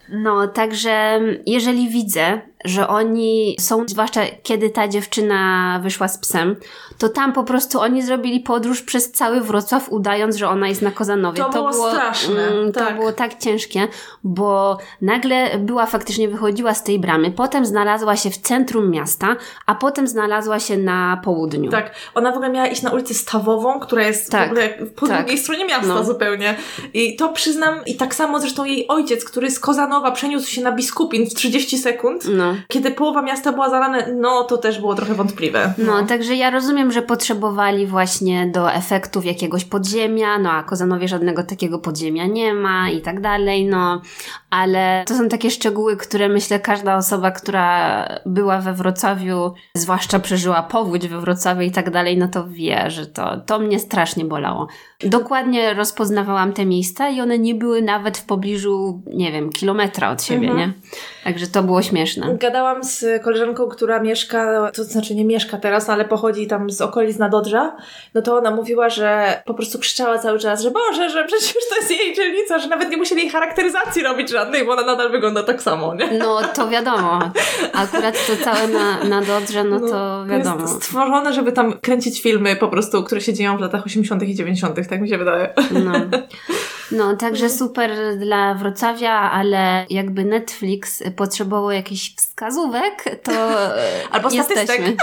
Speaker 1: No, także jeżeli widzę, że oni są, zwłaszcza kiedy ta dziewczyna wyszła z psem, to tam po prostu oni zrobili podróż przez cały Wrocław, udając, że ona jest na Kozanowie.
Speaker 2: To, to było, było straszne. Mm,
Speaker 1: to tak. było tak ciężkie, bo nagle była faktycznie, wychodziła z tej bramy, potem znalazła się w centrum miasta, a potem znalazła się na południu.
Speaker 2: Tak, ona w ogóle miała iść na ulicę Stawową, która jest tak. w ogóle po tak. drugiej stronie miasta no. zupełnie. I to przyznam, i tak samo zresztą jej ojciec, który z Kozanowa przeniósł się na Biskupin w 30 sekund. No. Kiedy połowa miasta była zalane, no to też było trochę wątpliwe.
Speaker 1: No. no, także ja rozumiem, że potrzebowali właśnie do efektów jakiegoś podziemia, no a Kozanowie żadnego takiego podziemia nie ma i tak dalej, no. Ale to są takie szczegóły, które myślę każda osoba, która była we Wrocławiu, zwłaszcza przeżyła powódź we Wrocławiu i tak dalej, no to wie, że to, to mnie strasznie bolało. Dokładnie rozpoznawałam te miejsca i one nie były nawet w pobliżu, nie wiem, kilometra od siebie, mhm. nie? Także to było śmieszne.
Speaker 2: Gadałam z koleżanką, która mieszka, to znaczy nie mieszka teraz, ale pochodzi tam z okolic Nadodrza. No to ona mówiła, że po prostu krzyczała cały czas, że Boże, że przecież to jest jej dzielnica, że nawet nie musieli jej charakteryzacji robić żadnej, bo ona nadal wygląda tak samo, nie?
Speaker 1: No to wiadomo. Akurat to całe na, na Dodrze, no, no to wiadomo.
Speaker 2: Jest stworzone, żeby tam kręcić filmy po prostu, które się dzieją w latach 80. i 90., tak mi się wydaje.
Speaker 1: No. No, także super dla Wrocławia, ale jakby Netflix potrzebował jakichś wskazówek, to
Speaker 2: Albo
Speaker 1: jesteśmy.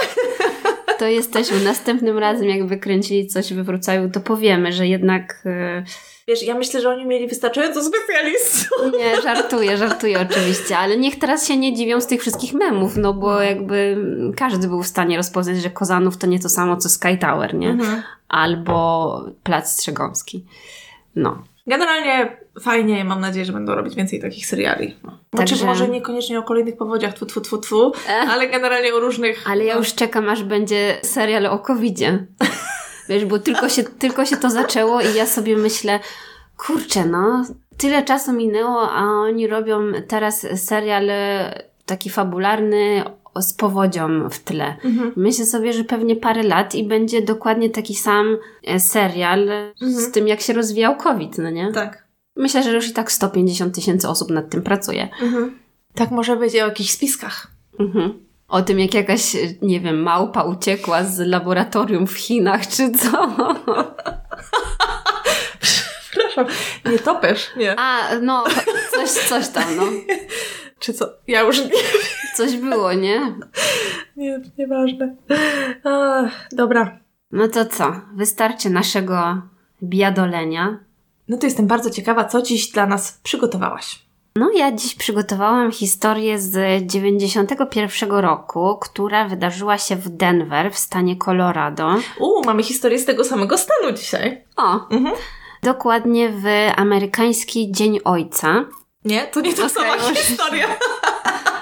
Speaker 1: To jesteśmy. Następnym razem, jak wykręcili coś we Wrocławiu, to powiemy, że jednak... E,
Speaker 2: Wiesz, ja myślę, że oni mieli wystarczająco specjalistów.
Speaker 1: Nie, żartuję, żartuję oczywiście, ale niech teraz się nie dziwią z tych wszystkich memów, no bo jakby każdy był w stanie rozpoznać, że Kozanów to nie to samo co Sky Tower, nie? Mhm. Albo Plac Strzegomski. No.
Speaker 2: Generalnie fajnie, mam nadzieję, że będą robić więcej takich seriali. Znaczy Także... może niekoniecznie o kolejnych powodziach, tfu, tfu, tfu, tfu ale generalnie o różnych...
Speaker 1: Ale ja już czekam, aż będzie serial o covidzie. Wiesz, bo tylko się, tylko się to zaczęło i ja sobie myślę, kurczę, no, tyle czasu minęło, a oni robią teraz serial taki fabularny z powodzią w tle. Mhm. Myślę sobie, że pewnie parę lat i będzie dokładnie taki sam e, serial mhm. z tym, jak się rozwijał COVID, no nie?
Speaker 2: Tak.
Speaker 1: Myślę, że już i tak 150 tysięcy osób nad tym pracuje. Mhm.
Speaker 2: Tak może być o jakichś spiskach.
Speaker 1: Mhm. O tym, jak jakaś, nie wiem, małpa uciekła z laboratorium w Chinach, czy co?
Speaker 2: Przepraszam, nie topesz, nie.
Speaker 1: A, no, coś, coś tam, no.
Speaker 2: Czy co? Ja już nie
Speaker 1: Coś było, nie?
Speaker 2: Nie, nieważne. A, dobra.
Speaker 1: No to co? Wystarczy naszego biadolenia.
Speaker 2: No to jestem bardzo ciekawa, co dziś dla nas przygotowałaś.
Speaker 1: No, ja dziś przygotowałam historię z 91 roku, która wydarzyła się w Denver, w stanie Colorado.
Speaker 2: U, mamy historię z tego samego stanu dzisiaj.
Speaker 1: O, mhm. Dokładnie w amerykański Dzień Ojca.
Speaker 2: Nie, to nie ta okay, sama historia.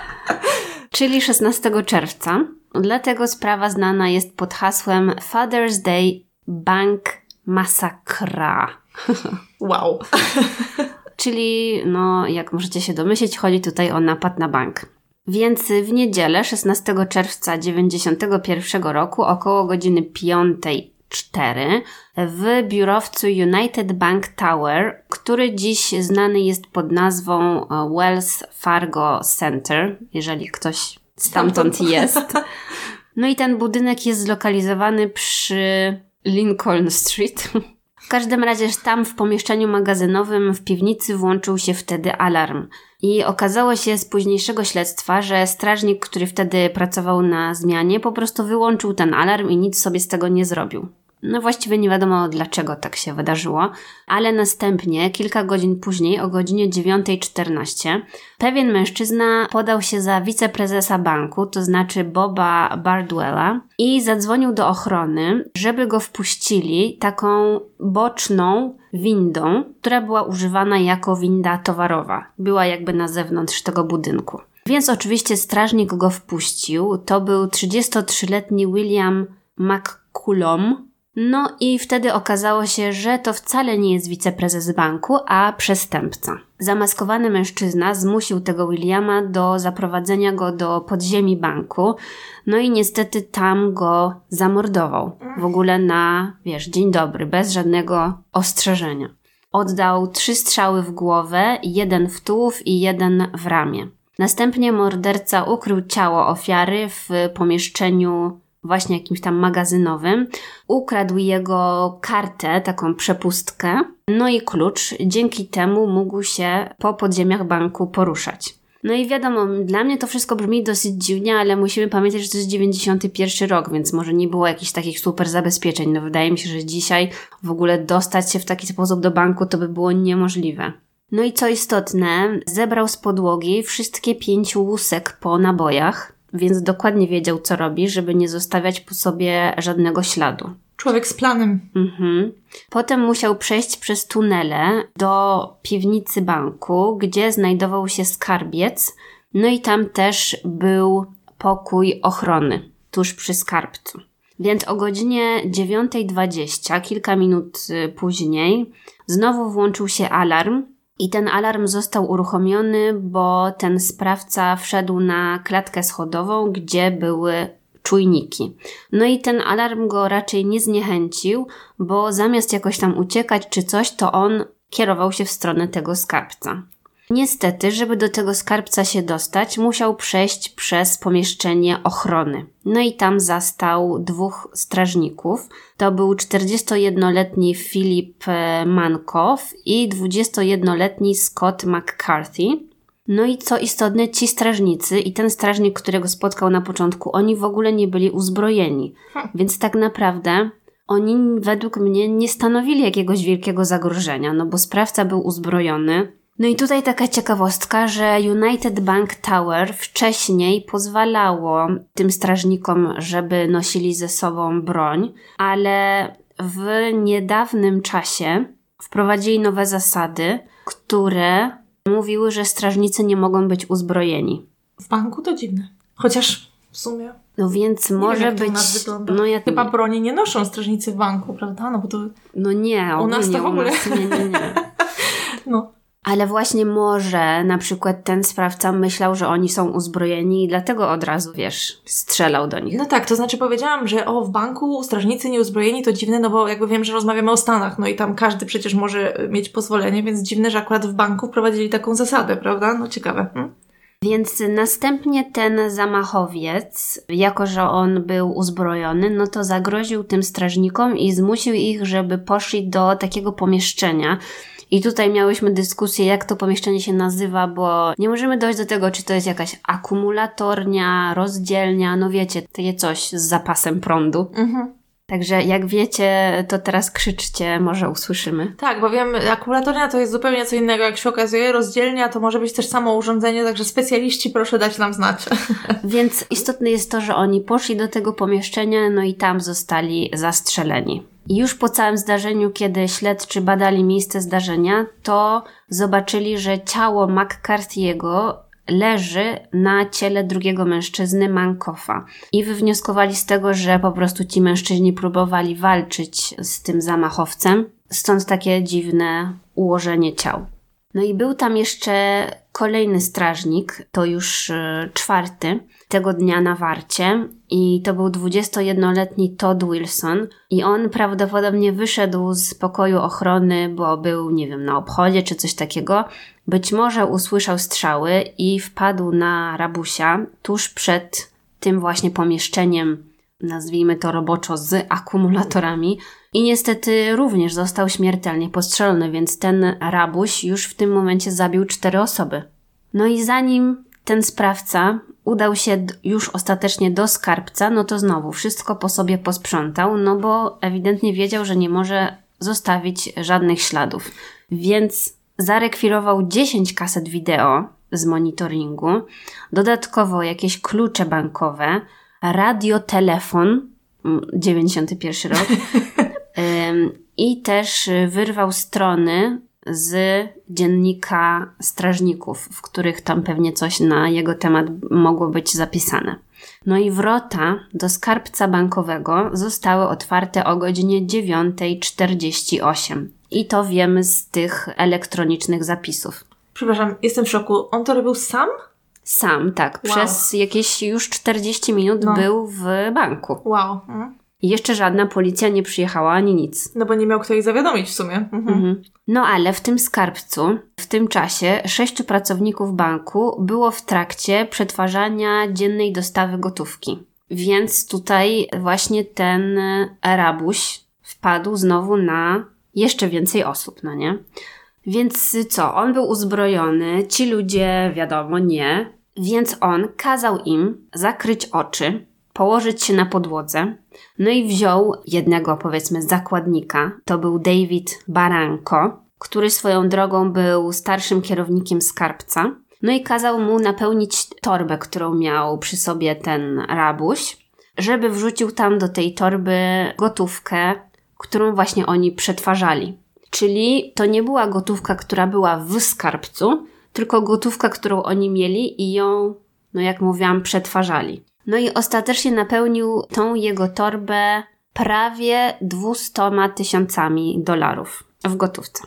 Speaker 1: Czyli 16 czerwca. Dlatego sprawa znana jest pod hasłem Father's Day Bank Massacra.
Speaker 2: Wow.
Speaker 1: Czyli, no, jak możecie się domyślić, chodzi tutaj o napad na bank. Więc w niedzielę 16 czerwca 91 roku około godziny 5.04 w biurowcu United Bank Tower, który dziś znany jest pod nazwą e, Wells Fargo Center, jeżeli ktoś stamtąd jest. No i ten budynek jest zlokalizowany przy Lincoln Street. W każdym razie tam w pomieszczeniu magazynowym w piwnicy włączył się wtedy alarm. I okazało się z późniejszego śledztwa, że strażnik, który wtedy pracował na zmianie, po prostu wyłączył ten alarm i nic sobie z tego nie zrobił. No właściwie nie wiadomo dlaczego tak się wydarzyło, ale następnie, kilka godzin później, o godzinie 9.14, pewien mężczyzna podał się za wiceprezesa banku, to znaczy Boba Bardwella, i zadzwonił do ochrony, żeby go wpuścili taką boczną windą, która była używana jako winda towarowa. Była jakby na zewnątrz tego budynku. Więc oczywiście strażnik go wpuścił. To był 33-letni William McCullum, no i wtedy okazało się, że to wcale nie jest wiceprezes banku, a przestępca. Zamaskowany mężczyzna zmusił tego Williama do zaprowadzenia go do podziemi banku, no i niestety tam go zamordował. W ogóle na, wiesz, dzień dobry, bez żadnego ostrzeżenia. Oddał trzy strzały w głowę, jeden w tułów i jeden w ramię. Następnie morderca ukrył ciało ofiary w pomieszczeniu właśnie jakimś tam magazynowym, ukradł jego kartę, taką przepustkę, no i klucz. Dzięki temu mógł się po podziemiach banku poruszać. No i wiadomo, dla mnie to wszystko brzmi dosyć dziwnie, ale musimy pamiętać, że to jest 91 rok, więc może nie było jakichś takich super zabezpieczeń. No wydaje mi się, że dzisiaj w ogóle dostać się w taki sposób do banku to by było niemożliwe. No i co istotne, zebrał z podłogi wszystkie pięć łusek po nabojach, więc dokładnie wiedział, co robi, żeby nie zostawiać po sobie żadnego śladu.
Speaker 2: Człowiek z planem.
Speaker 1: Mhm. Potem musiał przejść przez tunele do piwnicy banku, gdzie znajdował się skarbiec, no i tam też był pokój ochrony, tuż przy skarbcu. Więc o godzinie 9.20, kilka minut y, później, znowu włączył się alarm, I ten alarm został uruchomiony, bo ten sprawca wszedł na klatkę schodową, gdzie były czujniki. No i ten alarm go raczej nie zniechęcił, bo zamiast jakoś tam uciekać czy coś, to on kierował się w stronę tego skarbca. Niestety, żeby do tego skarbca się dostać, musiał przejść przez pomieszczenie ochrony. No i tam zastał dwóch strażników. To był 41-letni Philip e, Mankow i 21-letni Scott McCarthy. No i co istotne, ci strażnicy i ten strażnik, którego spotkał na początku, oni w ogóle nie byli uzbrojeni. Więc tak naprawdę oni według mnie nie stanowili jakiegoś wielkiego zagrożenia, no bo sprawca był uzbrojony, no i tutaj taka ciekawostka, że United Bank Tower wcześniej pozwalało tym strażnikom, żeby nosili ze sobą broń, ale w niedawnym czasie wprowadzili nowe zasady, które mówiły, że strażnicy nie mogą być uzbrojeni.
Speaker 2: W banku to dziwne. Chociaż w sumie.
Speaker 1: No więc może
Speaker 2: wiem,
Speaker 1: być.
Speaker 2: No ja... Chyba broni nie noszą strażnicy w banku, prawda? No bo to.
Speaker 1: No nie,
Speaker 2: u nas to w ogóle.
Speaker 1: Nas, nie, nie, nie.
Speaker 2: no.
Speaker 1: Ale właśnie może na przykład ten sprawca myślał, że oni są uzbrojeni i dlatego od razu, wiesz, strzelał do nich.
Speaker 2: No tak, to znaczy powiedziałam, że o, w banku strażnicy nieuzbrojeni to dziwne, no bo jakby wiem, że rozmawiamy o Stanach, no i tam każdy przecież może mieć pozwolenie, więc dziwne, że akurat w banku wprowadzili taką zasadę, prawda? No ciekawe. Hmm?
Speaker 1: Więc następnie ten zamachowiec, jako że on był uzbrojony, no to zagroził tym strażnikom i zmusił ich, żeby poszli do takiego pomieszczenia, i tutaj miałyśmy dyskusję, jak to pomieszczenie się nazywa, bo nie możemy dojść do tego, czy to jest jakaś akumulatornia, rozdzielnia, no wiecie, takie coś z zapasem prądu. Mhm. Także jak wiecie, to teraz krzyczcie, może usłyszymy.
Speaker 2: Tak, bo wiem, akumulatornia to jest zupełnie co innego, jak się okazuje. Rozdzielnia to może być też samo urządzenie, także specjaliści proszę dać nam znać.
Speaker 1: Więc istotne jest to, że oni poszli do tego pomieszczenia, no i tam zostali zastrzeleni. Już po całym zdarzeniu, kiedy śledczy badali miejsce zdarzenia, to zobaczyli, że ciało McCarthy'ego leży na ciele drugiego mężczyzny, Mankofa. I wywnioskowali z tego, że po prostu ci mężczyźni próbowali walczyć z tym zamachowcem, stąd takie dziwne ułożenie ciał. No i był tam jeszcze kolejny strażnik, to już e, czwarty, tego dnia na warcie i to był 21-letni Todd Wilson i on prawdopodobnie wyszedł z pokoju ochrony, bo był, nie wiem, na obchodzie czy coś takiego. Być może usłyszał strzały i wpadł na rabusia tuż przed tym właśnie pomieszczeniem, nazwijmy to roboczo, z akumulatorami. I niestety również został śmiertelnie postrzelony, więc ten rabuś już w tym momencie zabił cztery osoby. No i zanim ten sprawca udał się już ostatecznie do skarbca, no to znowu wszystko po sobie posprzątał, no bo ewidentnie wiedział, że nie może zostawić żadnych śladów. Więc zarekwirował 10 kaset wideo z monitoringu, dodatkowo jakieś klucze bankowe, radiotelefon, 91 mm, rok, i też wyrwał strony z dziennika strażników, w których tam pewnie coś na jego temat mogło być zapisane. No i wrota do skarbca bankowego zostały otwarte o godzinie 9.48. I to wiemy z tych elektronicznych zapisów.
Speaker 2: Przepraszam, jestem w szoku. On to robił sam?
Speaker 1: Sam, tak. Wow. Przez jakieś już 40 minut no. był w banku.
Speaker 2: Wow. Mhm.
Speaker 1: I jeszcze żadna policja nie przyjechała ani nic.
Speaker 2: No bo nie miał kto ich zawiadomić w sumie. Mhm. Mhm.
Speaker 1: No ale w tym skarbcu, w tym czasie, sześciu pracowników banku było w trakcie przetwarzania dziennej dostawy gotówki. Więc tutaj właśnie ten rabuś wpadł znowu na jeszcze więcej osób, no nie? Więc co? On był uzbrojony, ci ludzie, wiadomo, nie. Więc on kazał im zakryć oczy, położyć się na podłodze, no i wziął jednego, powiedzmy, zakładnika. To był David Baranko, który swoją drogą był starszym kierownikiem skarbca. No i kazał mu napełnić torbę, którą miał przy sobie ten rabuś, żeby wrzucił tam do tej torby gotówkę, którą właśnie oni przetwarzali. Czyli to nie była gotówka, która była w skarbcu, tylko gotówka, którą oni mieli i ją, no jak mówiłam, przetwarzali. No i ostatecznie napełnił tą jego torbę prawie 200 tysiącami dolarów w gotówce.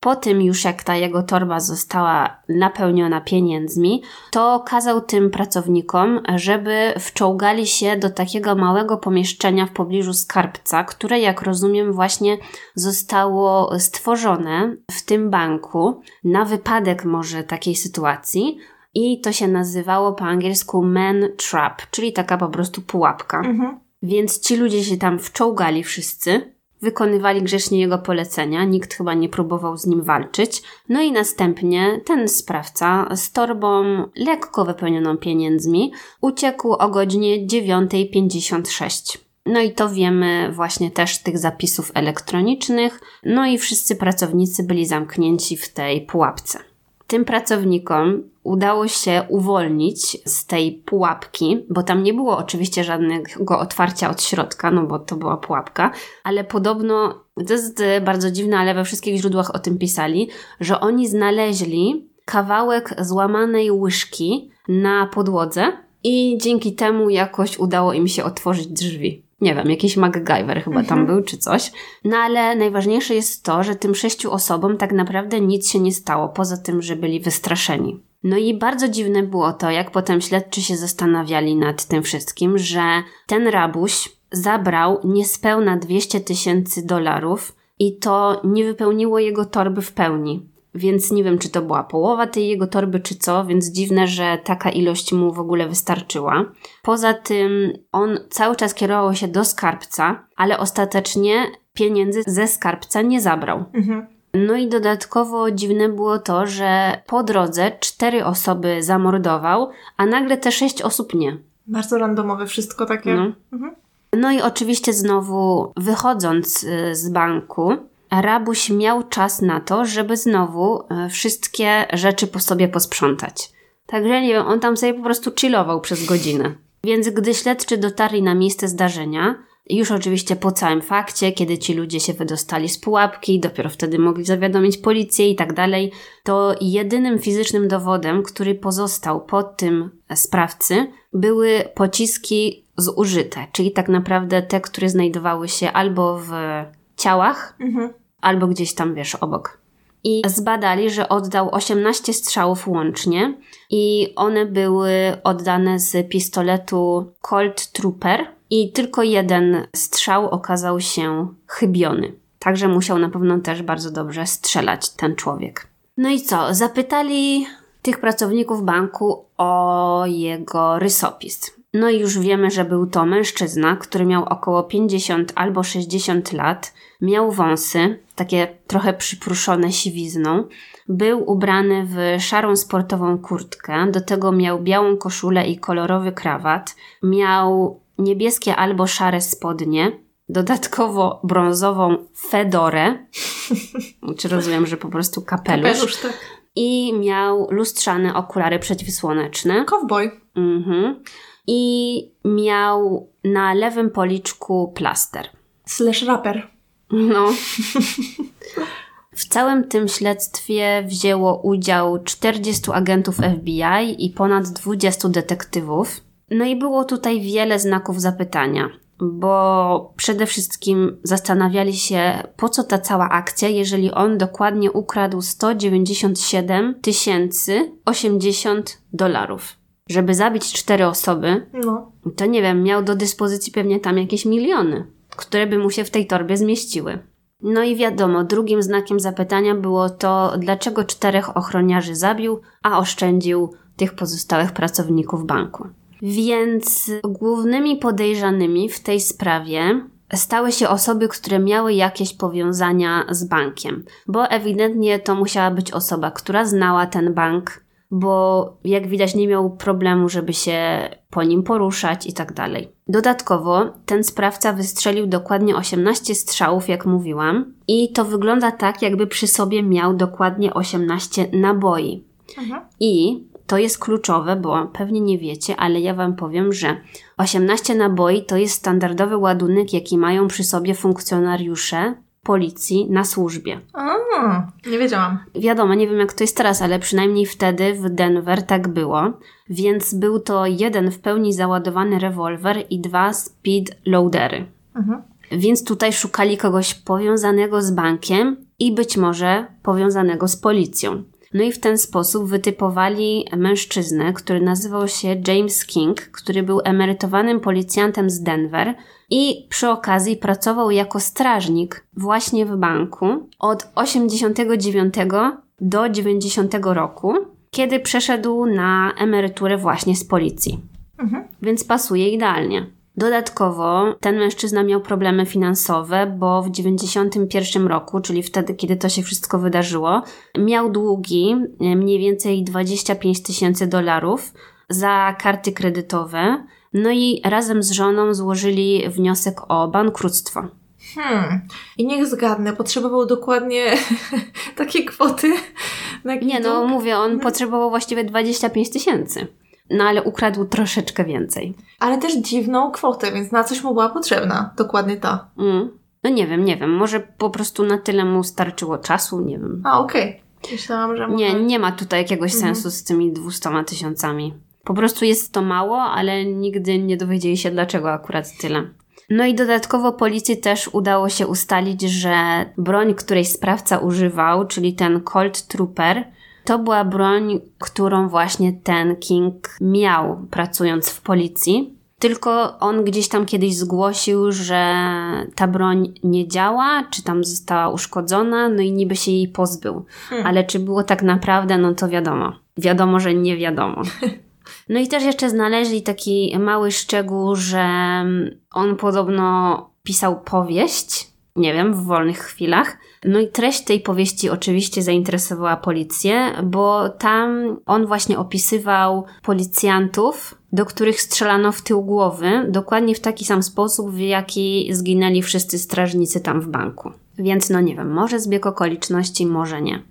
Speaker 1: po tym już jak ta jego torba została napełniona pieniędzmi, to kazał tym pracownikom, żeby wczołgali się do takiego małego pomieszczenia w pobliżu skarbca, które jak rozumiem właśnie zostało stworzone w tym banku na wypadek może takiej sytuacji. I to się nazywało po angielsku man trap, czyli taka po prostu pułapka.
Speaker 2: Mhm.
Speaker 1: Więc ci ludzie się tam wczołgali wszyscy, wykonywali grzecznie jego polecenia, nikt chyba nie próbował z nim walczyć. No i następnie ten sprawca z torbą lekko wypełnioną pieniędzmi uciekł o godzinie 9.56. No i to wiemy właśnie też z tych zapisów elektronicznych. No i wszyscy pracownicy byli zamknięci w tej pułapce. Tym pracownikom udało się uwolnić z tej pułapki, bo tam nie było oczywiście żadnego otwarcia od środka, no bo to była pułapka, ale podobno, to jest bardzo dziwne, ale we wszystkich źródłach o tym pisali, że oni znaleźli kawałek złamanej łyżki na podłodze i dzięki temu jakoś udało im się otworzyć drzwi. Nie wiem, jakiś MacGyver chyba tam
Speaker 2: Mhm.
Speaker 1: był, czy coś. No ale najważniejsze jest to, że tym sześciu osobom tak naprawdę nic się nie stało, poza tym, że byli wystraszeni. No i bardzo dziwne było to, jak potem śledczy się zastanawiali nad tym wszystkim, że ten rabuś zabrał niespełna 200 tysięcy dolarów i to nie wypełniło jego torby w pełni. Więc nie wiem, czy to była połowa tej jego torby, czy co, więc dziwne, że taka ilość mu w ogóle wystarczyła. Poza tym on cały czas kierował się do skarbca, ale ostatecznie pieniędzy ze skarbca nie zabrał.
Speaker 2: Mhm.
Speaker 1: No i dodatkowo dziwne było to, że po drodze cztery osoby zamordował, a nagle te sześć osób nie.
Speaker 2: Bardzo randomowe wszystko takie.
Speaker 1: No.
Speaker 2: Mhm.
Speaker 1: No i oczywiście znowu wychodząc y, z banku, rabuś miał czas na to, żeby znowu y, wszystkie rzeczy po sobie posprzątać. Także nie wiem, on tam sobie po prostu chillował przez godzinę. Więc gdy śledczy dotarli na miejsce zdarzenia, już oczywiście po całym fakcie, kiedy ci ludzie się wydostali z pułapki, dopiero wtedy mogli zawiadomić policję i tak dalej, to jedynym fizycznym dowodem, który pozostał po tym sprawcy, były pociski zużyte, czyli tak naprawdę te, które znajdowały się albo w ciałach,
Speaker 2: Mhm.
Speaker 1: albo gdzieś tam, wiesz, obok. I zbadali, że oddał 18 strzałów łącznie i one były oddane z pistoletu Colt Trooper i tylko jeden strzał okazał się chybiony. Także musiał na pewno też bardzo dobrze strzelać ten człowiek. No i co? Zapytali tych pracowników banku o jego rysopis. No i już wiemy, że był to mężczyzna, który miał około 50 albo 60 lat, miał wąsy, takie trochę przypruszone siwizną, był ubrany w szarą sportową kurtkę, do tego miał białą koszulę i kolorowy krawat, miał niebieskie albo szare spodnie, dodatkowo brązową fedorę, czy rozumiem, że po prostu kapelusz,
Speaker 2: Kapelusz, tak.
Speaker 1: i miał lustrzane okulary przeciwsłoneczne.
Speaker 2: Cowboy.
Speaker 1: Mhm. I miał na lewym policzku plaster.
Speaker 2: Slash rapper.
Speaker 1: No. W całym tym śledztwie wzięło udział 40 agentów FBI i ponad 20 detektywów. No i było tutaj wiele znaków zapytania, bo przede wszystkim zastanawiali się, po co ta cała akcja, jeżeli on dokładnie ukradł 197 tysięcy 80 dolarów. Żeby zabić cztery osoby,
Speaker 2: No.
Speaker 1: to nie wiem, miał do dyspozycji pewnie tam jakieś miliony, które by mu się w tej torbie zmieściły. No i wiadomo, drugim znakiem zapytania było to, dlaczego czterech ochroniarzy zabił, a oszczędził tych pozostałych pracowników banku. Więc głównymi podejrzanymi w tej sprawie stały się osoby, które miały jakieś powiązania z bankiem, bo ewidentnie to musiała być osoba, która znała ten bank, bo jak widać nie miał problemu, żeby się po nim poruszać i tak dalej. Dodatkowo ten sprawca wystrzelił dokładnie 18 strzałów, jak mówiłam, i to wygląda tak, jakby przy sobie miał dokładnie 18 naboi.
Speaker 2: Mhm.
Speaker 1: I to jest kluczowe, bo pewnie nie wiecie, ale ja Wam powiem, że 18 naboi to jest standardowy ładunek, jaki mają przy sobie funkcjonariusze policji na służbie.
Speaker 2: A, nie wiedziałam.
Speaker 1: Wiadomo, nie wiem jak to jest teraz, ale przynajmniej wtedy w Denver tak było. Więc był to jeden w pełni załadowany rewolwer i dwa speed loadery.
Speaker 2: Mhm.
Speaker 1: Więc tutaj szukali kogoś powiązanego z bankiem i być może powiązanego z policją. No i w ten sposób wytypowali mężczyznę, który nazywał się James King, który był emerytowanym policjantem z Denver i przy okazji pracował jako strażnik właśnie w banku od 89 do 90 roku, kiedy przeszedł na emeryturę właśnie z policji. Mhm. Więc pasuje idealnie. Dodatkowo ten mężczyzna miał problemy finansowe, bo w 91 roku, czyli wtedy, kiedy to się wszystko wydarzyło, miał długi e, mniej więcej 25 tysięcy dolarów za karty kredytowe. No i razem z żoną złożyli wniosek o bankructwo.
Speaker 2: Hmm. I niech zgadnę, potrzebował dokładnie takiej kwoty.
Speaker 1: Nie, no mówię, on hmm. potrzebował właściwie 25 tysięcy no ale ukradł troszeczkę więcej.
Speaker 2: Ale też dziwną kwotę, więc na coś mu była potrzebna. Dokładnie ta.
Speaker 1: Mm. No nie wiem, nie wiem. Może po prostu na tyle mu starczyło czasu, nie wiem.
Speaker 2: A, okej. Okay. Myślałam, że...
Speaker 1: Może... Nie, nie ma tutaj jakiegoś mhm. sensu z tymi 200 tysiącami. Po prostu jest to mało, ale nigdy nie dowiedzieli się, dlaczego akurat tyle. No i dodatkowo policji też udało się ustalić, że broń, której sprawca używał, czyli ten Colt Trooper, to była broń, którą właśnie ten King miał pracując w policji. Tylko on gdzieś tam kiedyś zgłosił, że ta broń nie działa, czy tam została uszkodzona, no i niby się jej pozbył. Hmm. Ale czy było tak naprawdę, no to wiadomo. Wiadomo, że nie wiadomo. No i też jeszcze znaleźli taki mały szczegół, że on podobno pisał powieść, nie wiem, w wolnych chwilach. No i treść tej powieści oczywiście zainteresowała policję, bo tam on właśnie opisywał policjantów, do których strzelano w tył głowy, dokładnie w taki sam sposób, w jaki zginęli wszyscy strażnicy tam w banku. Więc no nie wiem, może zbieg okoliczności, może nie.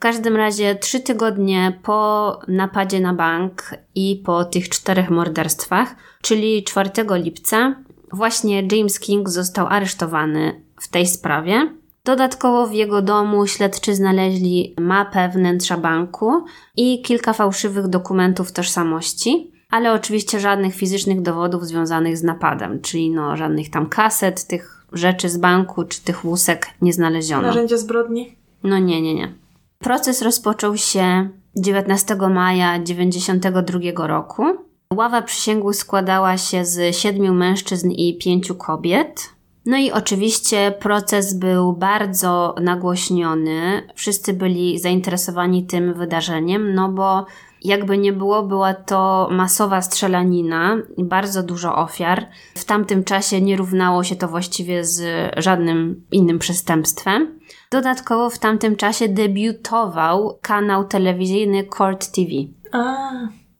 Speaker 1: W każdym razie trzy tygodnie po napadzie na bank i po tych czterech morderstwach, czyli 4 lipca, właśnie James King został aresztowany w tej sprawie. Dodatkowo w jego domu śledczy znaleźli mapę wnętrza banku i kilka fałszywych dokumentów tożsamości, ale oczywiście żadnych fizycznych dowodów związanych z napadem, czyli no żadnych tam kaset, tych rzeczy z banku czy tych łusek nie znaleziono.
Speaker 2: Narzędzia zbrodni?
Speaker 1: No nie, nie, nie. Proces rozpoczął się 19 maja 1992 roku. Ława przysięgłych składała się z siedmiu mężczyzn i pięciu kobiet. No i oczywiście proces był bardzo nagłośniony. Wszyscy byli zainteresowani tym wydarzeniem, no bo jakby nie było, była to masowa strzelanina bardzo dużo ofiar. W tamtym czasie nie równało się to właściwie z żadnym innym przestępstwem. Dodatkowo w tamtym czasie debiutował kanał telewizyjny Court TV. A.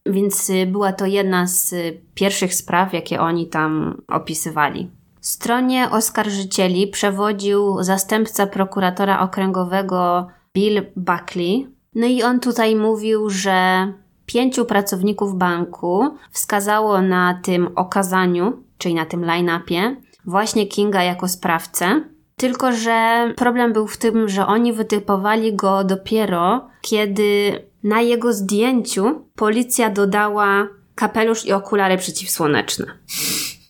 Speaker 1: Więc była to jedna z pierwszych spraw, jakie oni tam opisywali. Stronie oskarżycieli przewodził zastępca prokuratora okręgowego Bill Buckley. No i on tutaj mówił, że pięciu pracowników banku wskazało na tym okazaniu, czyli na tym line-upie, właśnie Kinga jako sprawcę. Tylko, że problem był w tym, że oni wytypowali go dopiero, kiedy na jego zdjęciu policja dodała kapelusz i okulary przeciwsłoneczne.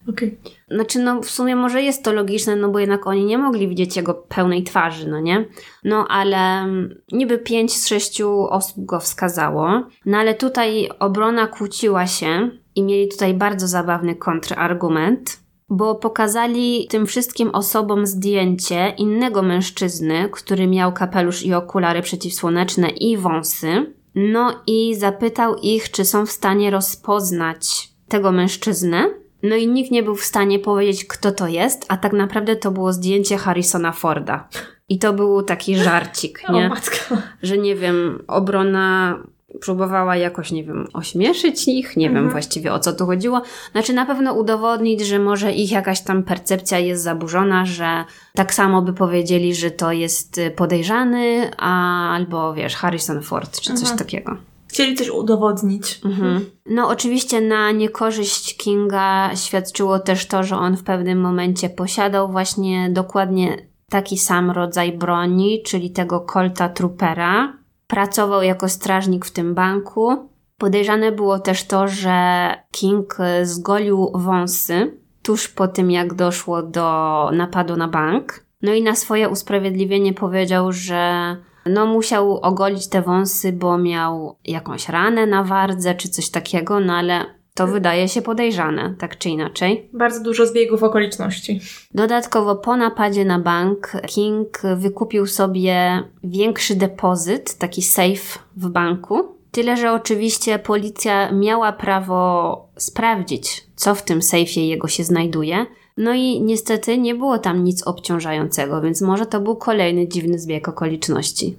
Speaker 2: Okej.
Speaker 1: Okay. Znaczy, no w sumie może jest to logiczne, no bo jednak oni nie mogli widzieć jego pełnej twarzy, no nie? No ale mm, niby pięć z sześciu osób go wskazało, no ale tutaj obrona kłóciła się i mieli tutaj bardzo zabawny kontrargument, bo pokazali tym wszystkim osobom zdjęcie innego mężczyzny, który miał kapelusz i okulary przeciwsłoneczne i wąsy. No i zapytał ich, czy są w stanie rozpoznać tego mężczyznę, no i nikt nie był w stanie powiedzieć, kto to jest, a tak naprawdę to było zdjęcie Harrisona Forda. I to był taki żarcik, nie?
Speaker 2: O, matko.
Speaker 1: Że nie wiem, obrona próbowała jakoś, nie wiem, ośmieszyć ich, nie mhm. wiem właściwie o co tu chodziło. Znaczy na pewno udowodnić, że może ich jakaś tam percepcja jest zaburzona, że tak samo by powiedzieli, że to jest podejrzany, a, albo wiesz, Harrison Ford czy coś mhm. takiego.
Speaker 2: Chcieli coś udowodnić.
Speaker 1: Mhm. No, oczywiście na niekorzyść Kinga świadczyło też to, że on w pewnym momencie posiadał właśnie dokładnie taki sam rodzaj broni, czyli tego Colta Troopera. Pracował jako strażnik w tym banku. Podejrzane było też to, że King zgolił wąsy tuż po tym, jak doszło do napadu na bank. No i na swoje usprawiedliwienie powiedział, że no musiał ogolić te wąsy, bo miał jakąś ranę na wardze czy coś takiego, no ale to wydaje się podejrzane, tak czy inaczej.
Speaker 2: Bardzo dużo zbiegów okoliczności.
Speaker 1: Dodatkowo po napadzie na bank King wykupił sobie większy depozyt, taki safe w banku. Tyle, że oczywiście policja miała prawo sprawdzić, co w tym sejfie jego się znajduje. No i niestety nie było tam nic obciążającego, więc może to był kolejny dziwny zbieg okoliczności.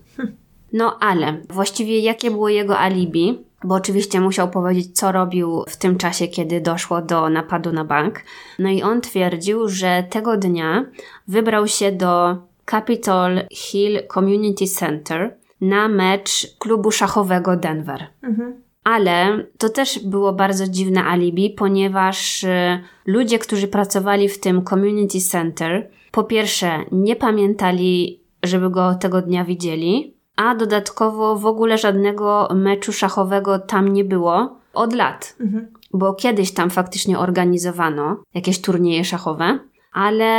Speaker 1: No ale właściwie jakie było jego alibi? Bo oczywiście musiał powiedzieć, co robił w tym czasie, kiedy doszło do napadu na bank. No i on twierdził, że tego dnia wybrał się do Capitol Hill Community Center na mecz klubu szachowego Denver. Mhm. Ale to też było bardzo dziwne alibi, ponieważ y, ludzie, którzy pracowali w tym community center, po pierwsze nie pamiętali, żeby go tego dnia widzieli, a dodatkowo w ogóle żadnego meczu szachowego tam nie było od lat. Mhm. Bo kiedyś tam faktycznie organizowano jakieś turnieje szachowe, ale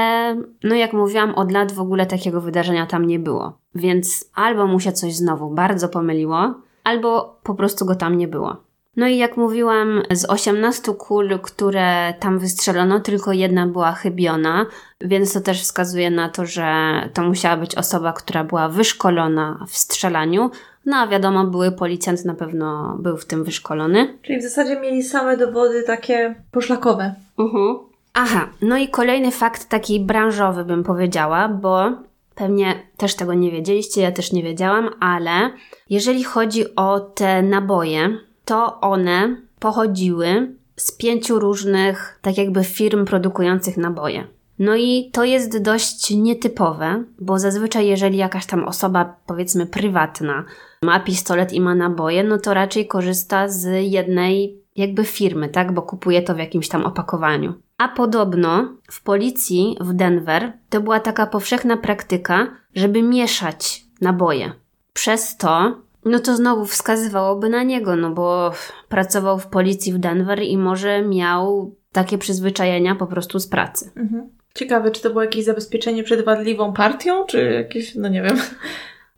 Speaker 1: no jak mówiłam, od lat w ogóle takiego wydarzenia tam nie było. Więc albo mu się coś znowu bardzo pomyliło, albo po prostu go tam nie było. No i jak mówiłam, z 18 kul, które tam wystrzelono, tylko jedna była chybiona, więc to też wskazuje na to, że to musiała być osoba, która była wyszkolona w strzelaniu. No a wiadomo, były policjant na pewno był w tym wyszkolony.
Speaker 2: Czyli w zasadzie mieli same dowody takie poszlakowe.
Speaker 1: Uh-huh. Aha, no i kolejny fakt taki branżowy bym powiedziała, bo Pewnie też tego nie wiedzieliście, ja też nie wiedziałam, ale jeżeli chodzi o te naboje, to one pochodziły z pięciu różnych, tak jakby firm produkujących naboje. No i to jest dość nietypowe, bo zazwyczaj jeżeli jakaś tam osoba, powiedzmy prywatna, ma pistolet i ma naboje, no to raczej korzysta z jednej jakby firmy, tak, bo kupuje to w jakimś tam opakowaniu. A podobno w policji w Denver to była taka powszechna praktyka, żeby mieszać naboje. Przez to no to znowu wskazywałoby na niego, no bo pracował w policji w Denver i może miał takie przyzwyczajenia po prostu z pracy. Mhm.
Speaker 2: Ciekawe, czy to było jakieś zabezpieczenie przed wadliwą partią, czy jakieś, no nie wiem.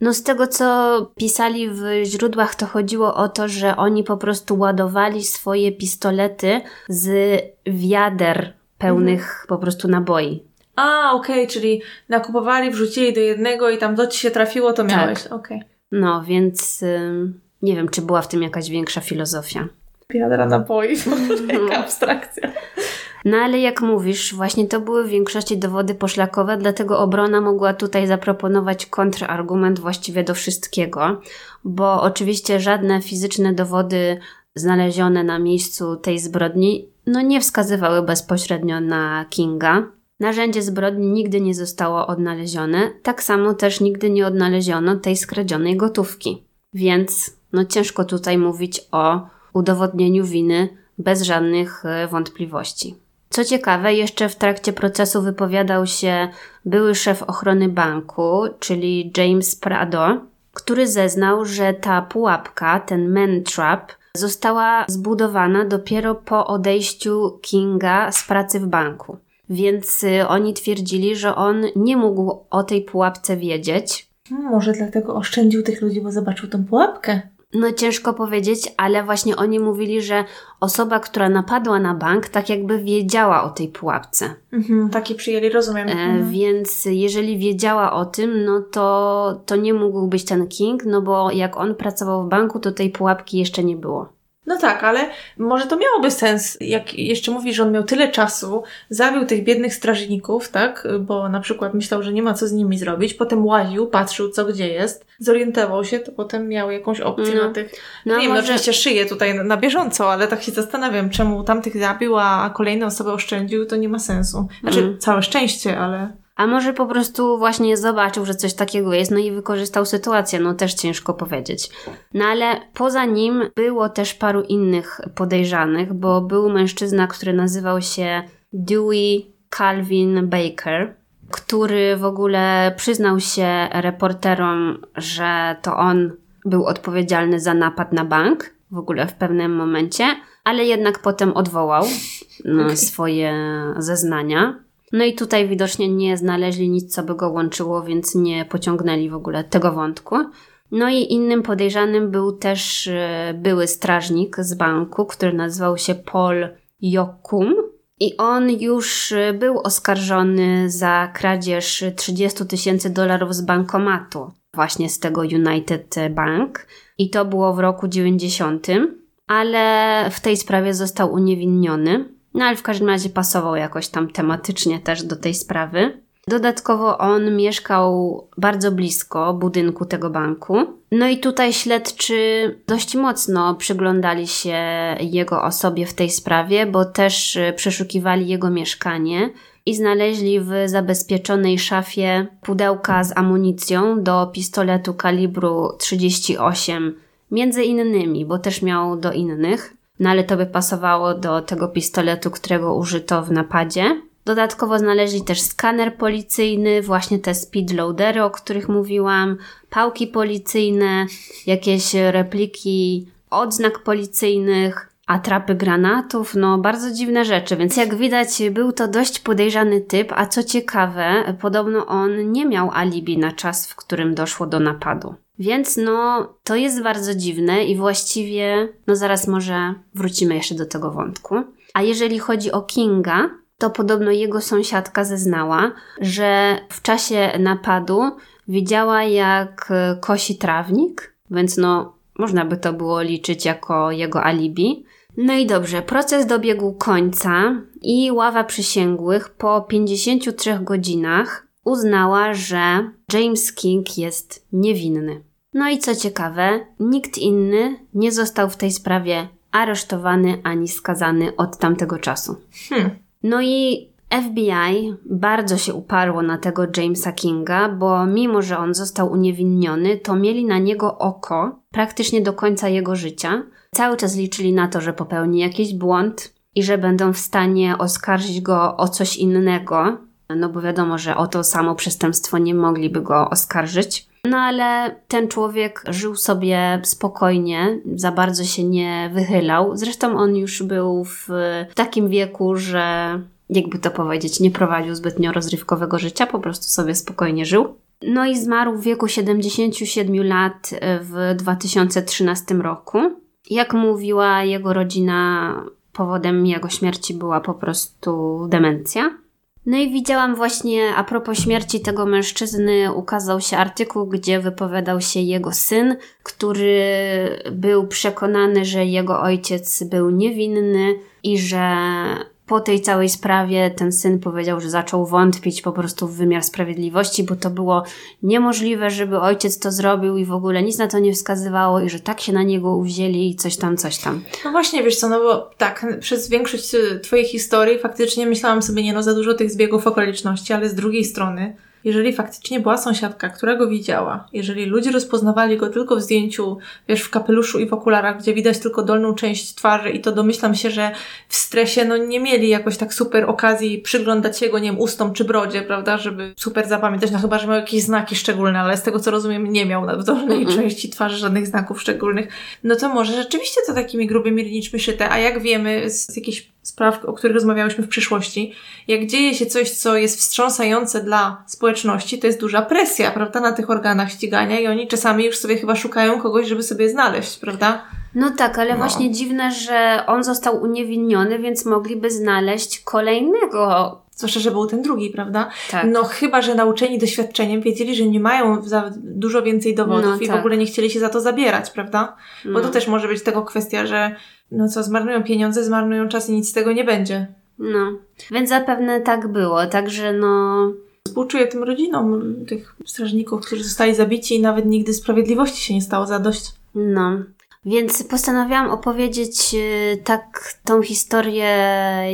Speaker 1: No z tego, co pisali w źródłach, to chodziło o to, że oni po prostu ładowali swoje pistolety z wiader pełnych mhm. po prostu naboi.
Speaker 2: A, okej, okay, czyli nakupowali, wrzucili do jednego i tam do ci się trafiło, to tak. miałeś. Okej. Okay.
Speaker 1: No, więc nie wiem, czy była w tym jakaś większa filozofia.
Speaker 2: Piadra napoi, jaka abstrakcja.
Speaker 1: No ale jak mówisz, właśnie to były w większości dowody poszlakowe, dlatego obrona mogła tutaj zaproponować kontrargument właściwie do wszystkiego, bo oczywiście żadne fizyczne dowody znalezione na miejscu tej zbrodni no nie wskazywały bezpośrednio na Kinga. Narzędzie zbrodni nigdy nie zostało odnalezione, tak samo też nigdy nie odnaleziono tej skradzionej gotówki. Więc no ciężko tutaj mówić o udowodnieniu winy bez żadnych e, wątpliwości. Co ciekawe, jeszcze w trakcie procesu wypowiadał się były szef ochrony banku, czyli James Prado, który zeznał, że ta pułapka, ten man trap, została zbudowana dopiero po odejściu Kinga z pracy w banku. Więc y, oni twierdzili, że on nie mógł o tej pułapce wiedzieć.
Speaker 2: Może dlatego oszczędził tych ludzi, bo zobaczył tą pułapkę.
Speaker 1: No ciężko powiedzieć, ale właśnie oni mówili, że osoba, która napadła na bank, tak jakby wiedziała o tej pułapce.
Speaker 2: Mhm, taki przyjęli, rozumiem. E,
Speaker 1: mhm. Więc jeżeli wiedziała o tym, no to, to nie mógł być ten King, no bo jak on pracował w banku, to tej pułapki jeszcze nie było.
Speaker 2: No tak, ale może to miałoby sens, jak jeszcze mówisz, że on miał tyle czasu, zabił tych biednych strażników, tak? Bo na przykład myślał, że nie ma co z nimi zrobić, potem łaził, patrzył co gdzie jest, zorientował się, to potem miał jakąś opcję no. na tych. No, nie wiem, no może... oczywiście szyję tutaj na, na, bieżąco, ale tak się zastanawiam, czemu tamtych zabił, a kolejne osoby oszczędził, to nie ma sensu. Znaczy, mm. całe szczęście, ale.
Speaker 1: A może po prostu właśnie zobaczył, że coś takiego jest, no i wykorzystał sytuację, no też ciężko powiedzieć. No ale poza nim było też paru innych podejrzanych, bo był mężczyzna, który nazywał się Dewey Calvin Baker, który w ogóle przyznał się reporterom, że to on był odpowiedzialny za napad na bank w ogóle w pewnym momencie, ale jednak potem odwołał no, okay. swoje zeznania. No i tutaj widocznie nie znaleźli nic, co by go łączyło, więc nie pociągnęli w ogóle tego wątku. No i innym podejrzanym był też e, były strażnik z banku, który nazywał się Paul Jokum. I on już e, był oskarżony za kradzież 30 tysięcy dolarów z bankomatu, właśnie z tego United Bank. I to było w roku 90, ale w tej sprawie został uniewinniony. No ale w każdym razie pasował jakoś tam tematycznie też do tej sprawy. Dodatkowo on mieszkał bardzo blisko budynku tego banku. No i tutaj śledczy dość mocno przyglądali się jego osobie w tej sprawie, bo też y, przeszukiwali jego mieszkanie i znaleźli w zabezpieczonej szafie pudełka z amunicją do pistoletu kalibru 38, między innymi, bo też miał do innych, no ale to by pasowało do tego pistoletu, którego użyto w napadzie. Dodatkowo znaleźli też skaner policyjny, właśnie te speedloadery, o których mówiłam, pałki policyjne, jakieś repliki odznak policyjnych, atrapy granatów, no bardzo dziwne rzeczy, więc jak widać był to dość podejrzany typ, a co ciekawe, podobno on nie miał alibi na czas, w którym doszło do napadu. Więc no, to jest bardzo dziwne i właściwie, no zaraz może wrócimy jeszcze do tego wątku. A jeżeli chodzi o Kinga, to podobno jego sąsiadka zeznała, że w czasie napadu widziała jak kosi trawnik, więc no można by to było liczyć jako jego alibi. No i dobrze, proces dobiegł końca i ława przysięgłych po 53 godzinach uznała, że James King jest niewinny. No i co ciekawe, nikt inny nie został w tej sprawie aresztowany ani skazany od tamtego czasu. Hmm. No i FBI bardzo się uparło na tego Jamesa Kinga, bo mimo, że on został uniewinniony, to mieli na niego oko praktycznie do końca jego życia. Cały czas liczyli na to, że popełni jakiś błąd i że będą w stanie oskarżyć go o coś innego, no bo wiadomo, że o to samo przestępstwo nie mogliby go oskarżyć. No ale ten człowiek żył sobie spokojnie, za bardzo się nie wychylał. Zresztą on już był w takim wieku, że jakby to powiedzieć, nie prowadził zbytnio rozrywkowego życia, po prostu sobie spokojnie żył. No i zmarł w wieku 77 lat w 2013 roku. Jak mówiła jego rodzina, powodem jego śmierci była po prostu demencja. No i widziałam właśnie, a propos śmierci tego mężczyzny, ukazał się artykuł, gdzie wypowiadał się jego syn, który był przekonany, że jego ojciec był niewinny i że po tej całej sprawie ten syn powiedział, że zaczął wątpić po prostu w wymiar sprawiedliwości, bo to było niemożliwe, żeby ojciec to zrobił i w ogóle nic na to nie wskazywało i że tak się na niego uwzięli i coś tam, coś tam.
Speaker 2: No właśnie, wiesz co, no bo tak, przez większość Twojej historii faktycznie myślałam sobie, nie no, za dużo tych zbiegów okoliczności, ale z drugiej strony jeżeli faktycznie była sąsiadka, która go widziała, jeżeli ludzie rozpoznawali go tylko w zdjęciu, wiesz, w kapeluszu i w okularach, gdzie widać tylko dolną część twarzy i to domyślam się, że w stresie, no nie mieli jakoś tak super okazji przyglądać się go, nie wiem, ustom czy brodzie, prawda, żeby super zapamiętać, no chyba, że miał jakieś znaki szczególne, ale z tego co rozumiem nie miał w dolnej mm części twarzy żadnych znaków szczególnych, no to może rzeczywiście to takimi grubymi rniczmi szyte, a jak wiemy z jakichś spraw, o których rozmawiałyśmy w przyszłości, jak dzieje się coś, co jest wstrząsające dla społeczności, to jest duża presja, prawda, na tych organach ścigania i oni czasami już sobie chyba szukają kogoś, żeby sobie znaleźć, prawda?
Speaker 1: No tak, ale no. właśnie dziwne, że on został uniewinniony, więc mogliby znaleźć kolejnego
Speaker 2: Zwłaszcza, że był ten drugi, prawda? Tak. No chyba, że nauczeni doświadczeniem wiedzieli, że nie mają za dużo więcej dowodów no, i tak. w ogóle nie chcieli się za to zabierać, prawda? Bo no. to też może być tego kwestia, że no co, zmarnują pieniądze, zmarnują czas i nic z tego nie będzie.
Speaker 1: No, więc zapewne tak było, także no...
Speaker 2: Współczuję tym rodzinom tych strażników, którzy zostali zabici i nawet nigdy sprawiedliwości się nie stało zadość.
Speaker 1: No, więc postanowiłam opowiedzieć y, tak tą historię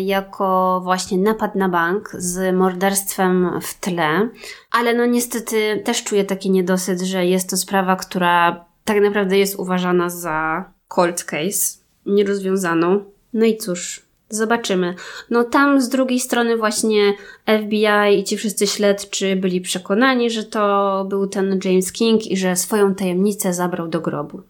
Speaker 1: jako właśnie napad na bank z morderstwem w tle, ale no niestety też czuję taki niedosyt, że jest to sprawa, która tak naprawdę jest uważana za cold case, nierozwiązaną. No i cóż, zobaczymy. No tam z drugiej strony właśnie FBI i ci wszyscy śledczy byli przekonani, że to był ten James King i że swoją tajemnicę zabrał do grobu.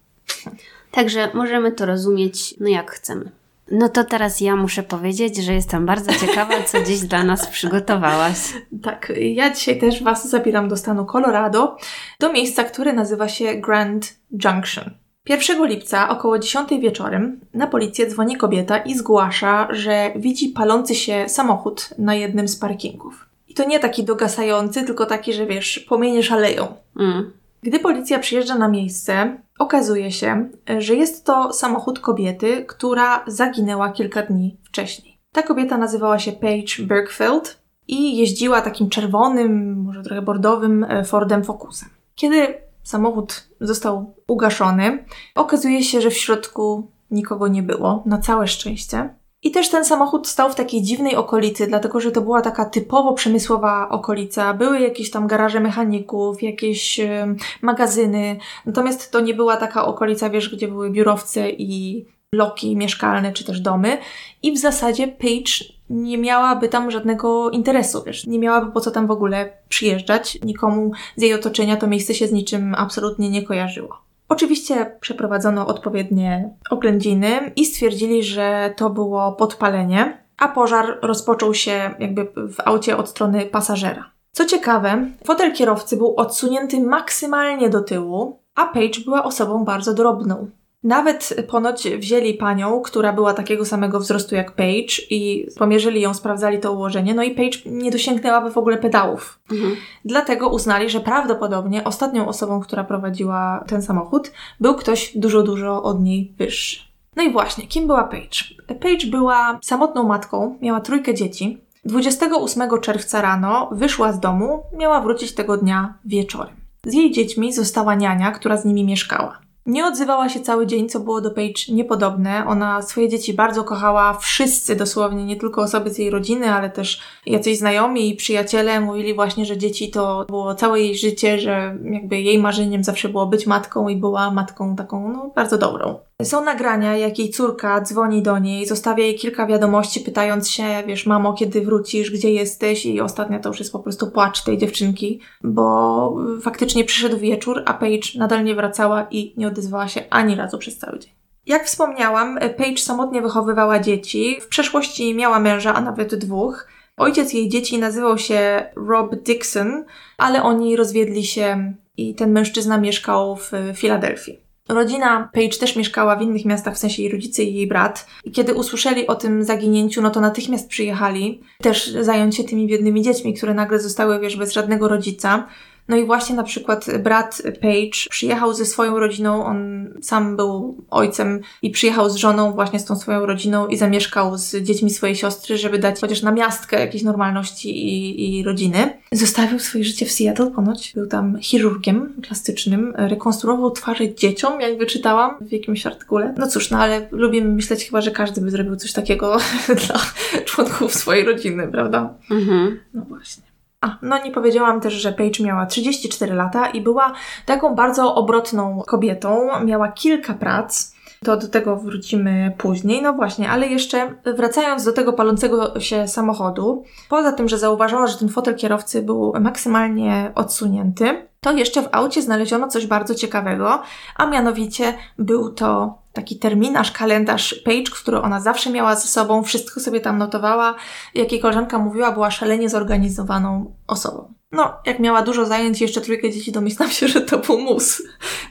Speaker 1: Także możemy to rozumieć, no jak chcemy. No to teraz ja muszę powiedzieć, że jestem bardzo ciekawa, co dziś dla nas przygotowałaś.
Speaker 2: Tak, ja dzisiaj też Was zabieram do stanu Colorado, do miejsca, które nazywa się Grand Junction. 1 lipca około 10 wieczorem na policję dzwoni kobieta i zgłasza, że widzi palący się samochód na jednym z parkingów. I to nie taki dogasający, tylko taki, że wiesz, płomienie szaleją. Mm. Gdy policja przyjeżdża na miejsce, okazuje się, że jest to samochód kobiety, która zaginęła kilka dni wcześniej. Ta kobieta nazywała się Paige Bergfeld i jeździła takim czerwonym, może trochę bordowym e, Fordem Focusem. Kiedy samochód został ugaszony, okazuje się, że w środku nikogo nie było, na całe szczęście. I też ten samochód stał w takiej dziwnej okolicy, dlatego że to była taka typowo przemysłowa okolica. Były jakieś tam garaże mechaników, jakieś y, magazyny, natomiast to nie była taka okolica, wiesz, gdzie były biurowce i bloki mieszkalne czy też domy. I w zasadzie Page nie miałaby tam żadnego interesu, wiesz, nie miałaby po co tam w ogóle przyjeżdżać. Nikomu z jej otoczenia to miejsce się z niczym absolutnie nie kojarzyło. Oczywiście przeprowadzono odpowiednie oględziny i stwierdzili, że to było podpalenie, a pożar rozpoczął się jakby w aucie od strony pasażera. Co ciekawe, fotel kierowcy był odsunięty maksymalnie do tyłu, a Paige była osobą bardzo drobną. Nawet ponoć wzięli panią, która była takiego samego wzrostu jak Paige i pomierzyli ją, sprawdzali to ułożenie, no i Paige nie dosięgnęłaby w ogóle pedałów. Mhm. Dlatego uznali, że prawdopodobnie ostatnią osobą, która prowadziła ten samochód, był ktoś dużo, dużo od niej wyższy. No i właśnie, kim była Paige? Paige była samotną matką, miała trójkę dzieci. 28 czerwca rano wyszła z domu, miała wrócić tego dnia wieczorem. Z jej dziećmi została niania, która z nimi mieszkała. Nie odzywała się cały dzień, co było do Paige niepodobne. Ona swoje dzieci bardzo kochała, wszyscy dosłownie, nie tylko osoby z jej rodziny, ale też jacyś znajomi i przyjaciele mówili właśnie, że dzieci to było całe jej życie, że jakby jej marzeniem zawsze było być matką i była matką taką, no, bardzo dobrą. Są nagrania, jak jej córka dzwoni do niej, zostawia jej kilka wiadomości, pytając się, wiesz, mamo, kiedy wrócisz, gdzie jesteś? I ostatnia to już jest po prostu płacz tej dziewczynki, bo faktycznie przyszedł wieczór, a Paige nadal nie wracała i nie odezwała się ani razu przez cały dzień. Jak wspomniałam, Paige samotnie wychowywała dzieci. W przeszłości miała męża, a nawet dwóch. Ojciec jej dzieci nazywał się Rob Dixon, ale oni rozwiedli się i ten mężczyzna mieszkał w Filadelfii. Rodzina Paige też mieszkała w innych miastach, w sensie jej rodzice i jej brat. I kiedy usłyszeli o tym zaginięciu, no to natychmiast przyjechali też zająć się tymi biednymi dziećmi, które nagle zostały, wiesz, bez żadnego rodzica. No i właśnie na przykład brat Page przyjechał ze swoją rodziną, on sam był ojcem i przyjechał z żoną właśnie z tą swoją rodziną i zamieszkał z dziećmi swojej siostry, żeby dać chociaż na miastkę jakiejś normalności i, i rodziny. Zostawił swoje życie w Seattle ponoć, był tam chirurgiem plastycznym, rekonstruował twarze dzieciom, jak wyczytałam w jakimś artykule. No cóż, no ale lubię myśleć chyba, że każdy by zrobił coś takiego dla członków swojej rodziny, prawda? Mhm. No właśnie. A, no nie powiedziałam też, że Paige miała 34 lata i była taką bardzo obrotną kobietą. Miała kilka prac. To do tego wrócimy później. No właśnie, ale jeszcze wracając do tego palącego się samochodu, poza tym, że zauważyła, że ten fotel kierowcy był maksymalnie odsunięty, to jeszcze w aucie znaleziono coś bardzo ciekawego, a mianowicie był to taki terminarz, kalendarz page, który ona zawsze miała ze sobą, wszystko sobie tam notowała. Jak jej koleżanka mówiła, była szalenie zorganizowaną osobą. No, jak miała dużo zajęć i jeszcze trójkę dzieci, domyślam się, że to był mus.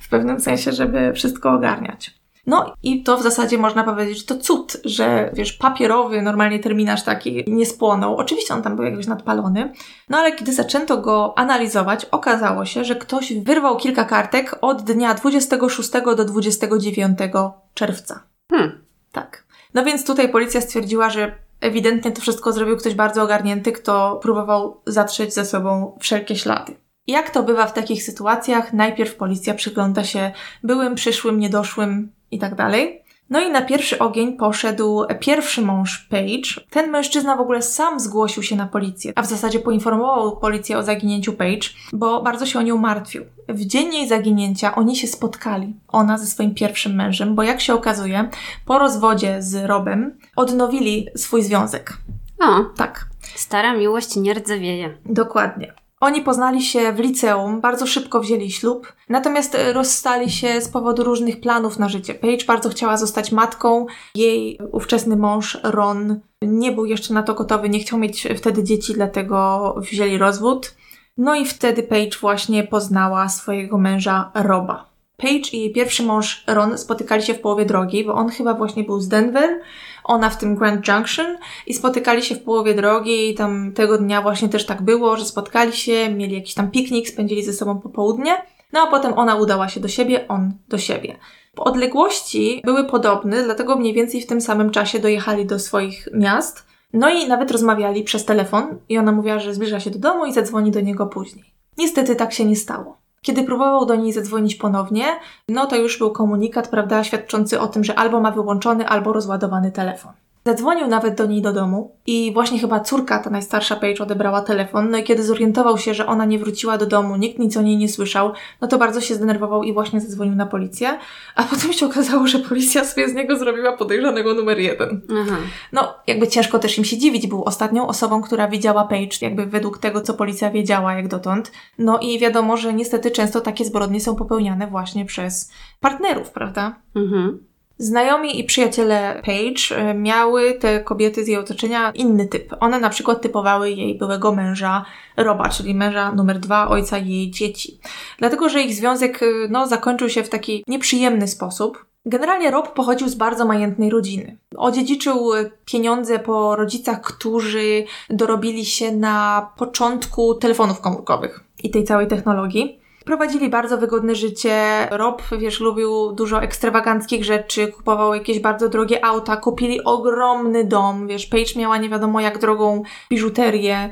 Speaker 2: W pewnym sensie, żeby wszystko ogarniać. No i to w zasadzie można powiedzieć, że to cud, że wiesz, papierowy normalnie terminarz taki nie spłonął. Oczywiście on tam był jakoś nadpalony, no ale kiedy zaczęto go analizować, okazało się, że ktoś wyrwał kilka kartek od dnia 26 do 29 czerwca. Hmm. Tak. No więc tutaj policja stwierdziła, że ewidentnie to wszystko zrobił ktoś bardzo ogarnięty, kto próbował zatrzeć ze sobą wszelkie ślady. Jak to bywa w takich sytuacjach, najpierw policja przygląda się byłym, przyszłym, niedoszłym i tak dalej. No i na pierwszy ogień poszedł pierwszy mąż Page. Ten mężczyzna w ogóle sam zgłosił się na policję, a w zasadzie poinformował policję o zaginięciu Page, bo bardzo się o nią martwił. W dzień jej zaginięcia oni się spotkali, ona ze swoim pierwszym mężem, bo jak się okazuje, po rozwodzie z Robem odnowili swój związek.
Speaker 1: O, tak. Stara miłość nie rdzewieje.
Speaker 2: Dokładnie. Oni poznali się w liceum, bardzo szybko wzięli ślub, natomiast rozstali się z powodu różnych planów na życie. Paige bardzo chciała zostać matką, jej ówczesny mąż Ron nie był jeszcze na to gotowy, nie chciał mieć wtedy dzieci, dlatego wzięli rozwód. No i wtedy Paige właśnie poznała swojego męża Roba. Paige i jej pierwszy mąż Ron spotykali się w połowie drogi, bo on chyba właśnie był z Denver, ona w tym Grand Junction i spotykali się w połowie drogi i tam tego dnia właśnie też tak było, że spotkali się, mieli jakiś tam piknik, spędzili ze sobą popołudnie, no a potem ona udała się do siebie, on do siebie. Odległości były podobne, dlatego mniej więcej w tym samym czasie dojechali do swoich miast. No i nawet rozmawiali przez telefon i ona mówiła, że zbliża się do domu i zadzwoni do niego później. Niestety tak się nie stało. Kiedy próbował do niej zadzwonić ponownie, no to już był komunikat, prawda, świadczący o tym, że albo ma wyłączony, albo rozładowany telefon. Zadzwonił nawet do niej do domu i właśnie chyba córka, ta najstarsza Paige, odebrała telefon. No i kiedy zorientował się, że ona nie wróciła do domu, nikt nic o niej nie słyszał, no to bardzo się zdenerwował i właśnie zadzwonił na policję. A potem się okazało, że policja sobie z niego zrobiła podejrzanego numer jeden. Aha. No, jakby ciężko też im się dziwić. Był ostatnią osobą, która widziała Paige, jakby według tego, co policja wiedziała jak dotąd. No i wiadomo, że niestety często takie zbrodnie są popełniane właśnie przez partnerów, prawda? Mhm. Znajomi i przyjaciele Paige e, miały te kobiety z jej otoczenia inny typ. One na przykład typowały jej byłego męża Roba, czyli męża numer dwa, ojca jej dzieci. Dlatego, że ich związek e, no, zakończył się w taki nieprzyjemny sposób. Generalnie Rob pochodził z bardzo majętnej rodziny. Odziedziczył e, pieniądze po rodzicach, którzy dorobili się na początku telefonów komórkowych i tej całej technologii. Prowadzili bardzo wygodne życie. Rob, wiesz, lubił dużo ekstrawaganckich rzeczy, kupował jakieś bardzo drogie auta, kupili ogromny dom, wiesz, Paige miała nie wiadomo jak drogą biżuterię.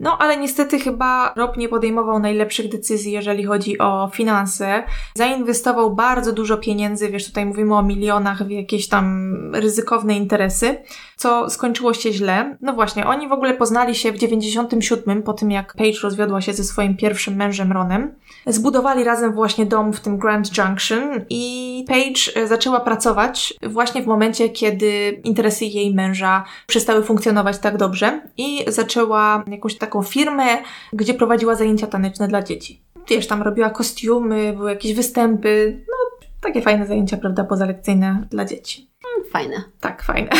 Speaker 2: No, ale niestety chyba Rob nie podejmował najlepszych decyzji, jeżeli chodzi o finanse. Zainwestował bardzo dużo pieniędzy, wiesz, tutaj mówimy o milionach w jakieś tam ryzykowne interesy, co skończyło się źle. No właśnie, oni w ogóle poznali się w 97 po tym, jak Paige rozwiodła się ze swoim pierwszym mężem Ronem. Zbudowali razem właśnie dom w tym Grand Junction i Paige zaczęła pracować właśnie w momencie, kiedy interesy jej męża przestały funkcjonować tak dobrze i zaczęła jakąś taką firmę, gdzie prowadziła zajęcia taneczne dla dzieci. Wiesz, tam robiła kostiumy, były jakieś występy, no takie fajne zajęcia, prawda, pozalekcyjne dla dzieci.
Speaker 1: Fajne.
Speaker 2: Tak, fajne.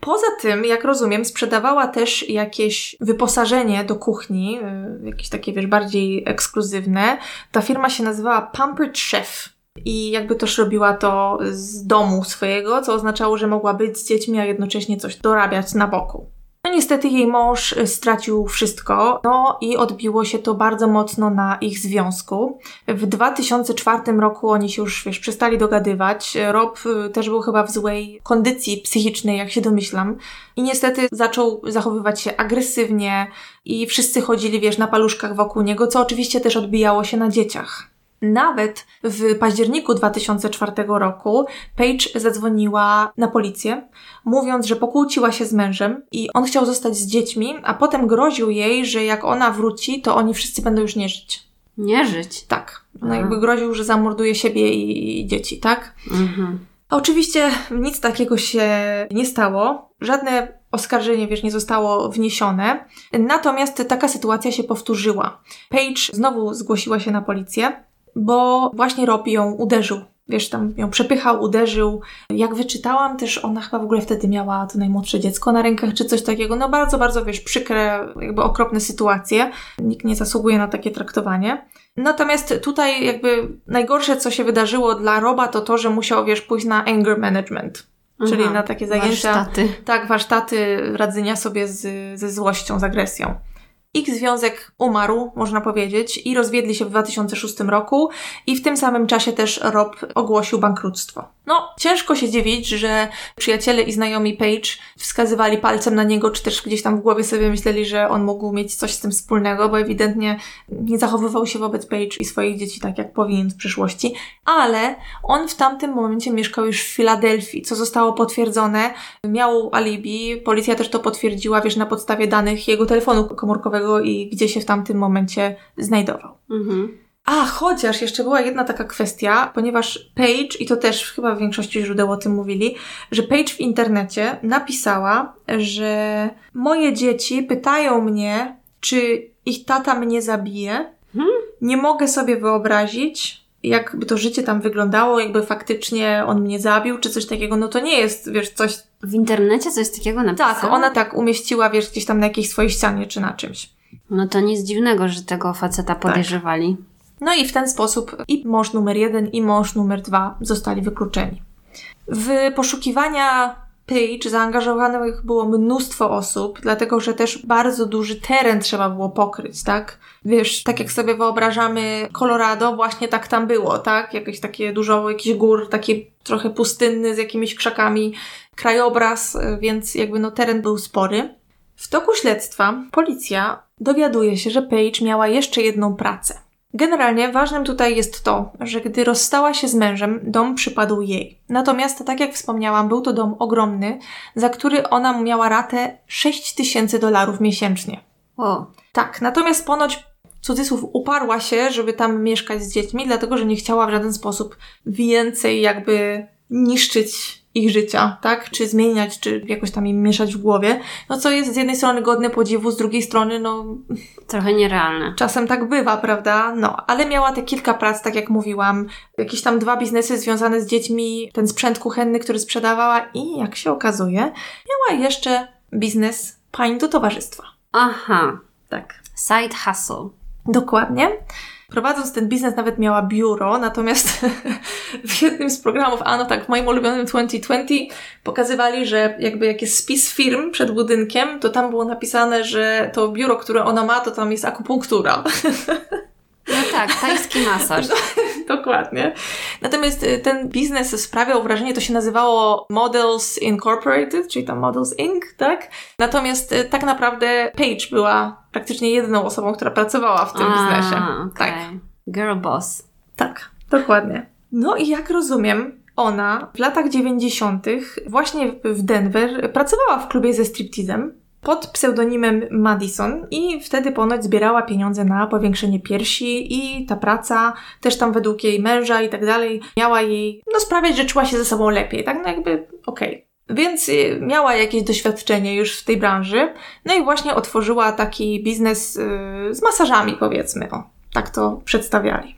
Speaker 2: Poza tym, jak rozumiem, sprzedawała też jakieś wyposażenie do kuchni, y, jakieś takie, wiesz, bardziej ekskluzywne. Ta firma się nazywała Pampered Chef. I jakby też robiła to z domu swojego, co oznaczało, że mogła być z dziećmi, a jednocześnie coś dorabiać na boku. Niestety jej mąż y, stracił wszystko, no i odbiło się to bardzo mocno na ich związku. W 2004 roku oni się już, wiesz, przestali dogadywać. Rob y, też był chyba w złej kondycji psychicznej, jak się domyślam. I niestety zaczął zachowywać się agresywnie i wszyscy chodzili, wiesz, na paluszkach wokół niego, co oczywiście też odbijało się na dzieciach. Nawet w październiku 2004 roku Paige zadzwoniła na policję, mówiąc, że pokłóciła się z mężem i on chciał zostać z dziećmi, a potem groził jej, że jak ona wróci, to oni wszyscy będą już nie żyć.
Speaker 1: Nie żyć?
Speaker 2: Tak. No jakby groził, że zamorduje siebie i dzieci, tak? Mhm. Oczywiście nic takiego się nie stało. Żadne oskarżenie, wiesz, nie zostało wniesione. Natomiast taka sytuacja się powtórzyła. Paige znowu zgłosiła się na policję bo właśnie Rob ją uderzył. Wiesz, tam ją przepychał, uderzył. Jak wyczytałam, też ona chyba w ogóle wtedy miała to najmłodsze dziecko na rękach, czy coś takiego. No bardzo, bardzo, wiesz, przykre, jakby okropne sytuacje. Nikt nie zasługuje na takie traktowanie. Natomiast tutaj jakby najgorsze, co się wydarzyło dla Roba, to to, że musiał, wiesz, pójść na anger management. Czyli Aha, na takie zajęcia.
Speaker 1: Warsztaty.
Speaker 2: Tak, warsztaty radzenia sobie z, ze złością, z agresją. Ich związek umarł, można powiedzieć, i rozwiedli się w 2006 roku i w tym samym czasie też Rob ogłosił bankructwo. No, ciężko się dziwić, że przyjaciele i znajomi Page wskazywali palcem na niego, czy też gdzieś tam w głowie sobie myśleli, że on mógł mieć coś z tym wspólnego, bo ewidentnie nie zachowywał się wobec Page i swoich dzieci tak, jak powinien w przyszłości, ale on w tamtym momencie mieszkał już w Filadelfii, co zostało potwierdzone. Miał alibi, policja też to potwierdziła, wiesz, na podstawie danych jego telefonu komórkowego i gdzie się w tamtym momencie znajdował. Mhm. A, chociaż jeszcze była jedna taka kwestia, ponieważ Page, i to też chyba w większości źródeł o tym mówili, że Page w internecie napisała, że moje dzieci pytają mnie, czy ich tata mnie zabije.
Speaker 1: Hmm?
Speaker 2: Nie mogę sobie wyobrazić, jakby to życie tam wyglądało, jakby faktycznie on mnie zabił, czy coś takiego. No to nie jest, wiesz, coś...
Speaker 1: W internecie coś takiego napisała?
Speaker 2: Tak, ona tak umieściła, wiesz, gdzieś tam na jakiejś swojej ścianie, czy na czymś.
Speaker 1: No to nic dziwnego, że tego faceta podejrzewali.
Speaker 2: No i w ten sposób i mąż numer jeden, i mąż numer dwa zostali wykluczeni. W poszukiwania Page zaangażowanych było mnóstwo osób, dlatego że też bardzo duży teren trzeba było pokryć, tak? Wiesz, tak jak sobie wyobrażamy Colorado, właśnie tak tam było, tak? Jakieś takie dużo, jakiś gór, taki trochę pustynny z jakimiś krzakami, krajobraz, więc jakby no teren był spory. W toku śledztwa policja dowiaduje się, że Page miała jeszcze jedną pracę. Generalnie ważnym tutaj jest to, że gdy rozstała się z mężem, dom przypadł jej. Natomiast, tak jak wspomniałam, był to dom ogromny, za który ona miała ratę 6 tysięcy dolarów miesięcznie.
Speaker 1: O.
Speaker 2: Tak, natomiast ponoć cudzysłów uparła się, żeby tam mieszkać z dziećmi, dlatego że nie chciała w żaden sposób więcej jakby niszczyć ich życia, tak? Czy zmieniać, czy jakoś tam im mieszać w głowie. No co jest z jednej strony godne podziwu, z drugiej strony no...
Speaker 1: Trochę nierealne.
Speaker 2: Czasem tak bywa, prawda? No, ale miała te kilka prac, tak jak mówiłam. Jakieś tam dwa biznesy związane z dziećmi, ten sprzęt kuchenny, który sprzedawała i jak się okazuje, miała jeszcze biznes pań do towarzystwa.
Speaker 1: Aha.
Speaker 2: Tak.
Speaker 1: Side hustle.
Speaker 2: Dokładnie. Prowadząc ten biznes nawet miała biuro, natomiast w jednym z programów, a no tak, w moim ulubionym 2020 pokazywali, że jakby jak jest spis firm przed budynkiem, to tam było napisane, że to biuro, które ona ma, to tam jest akupunktura.
Speaker 1: No tak, tajski masaż.
Speaker 2: No, dokładnie. Natomiast y, ten biznes sprawiał wrażenie, to się nazywało Models Incorporated, czyli tam Models Inc., tak? Natomiast y, tak naprawdę Paige była praktycznie jedyną osobą, która pracowała w tym
Speaker 1: A,
Speaker 2: biznesie.
Speaker 1: Okay.
Speaker 2: Tak.
Speaker 1: Girl boss.
Speaker 2: Tak, dokładnie. No i jak rozumiem, ona w latach 90. właśnie w Denver pracowała w klubie ze striptizem pod pseudonimem Madison i wtedy ponoć zbierała pieniądze na powiększenie piersi i ta praca też tam według jej męża i tak dalej miała jej no sprawiać, że czuła się ze sobą lepiej, tak no jakby okej. Okay. Więc y, miała jakieś doświadczenie już w tej branży, no i właśnie otworzyła taki biznes yy, z masażami powiedzmy, o, tak to przedstawiali.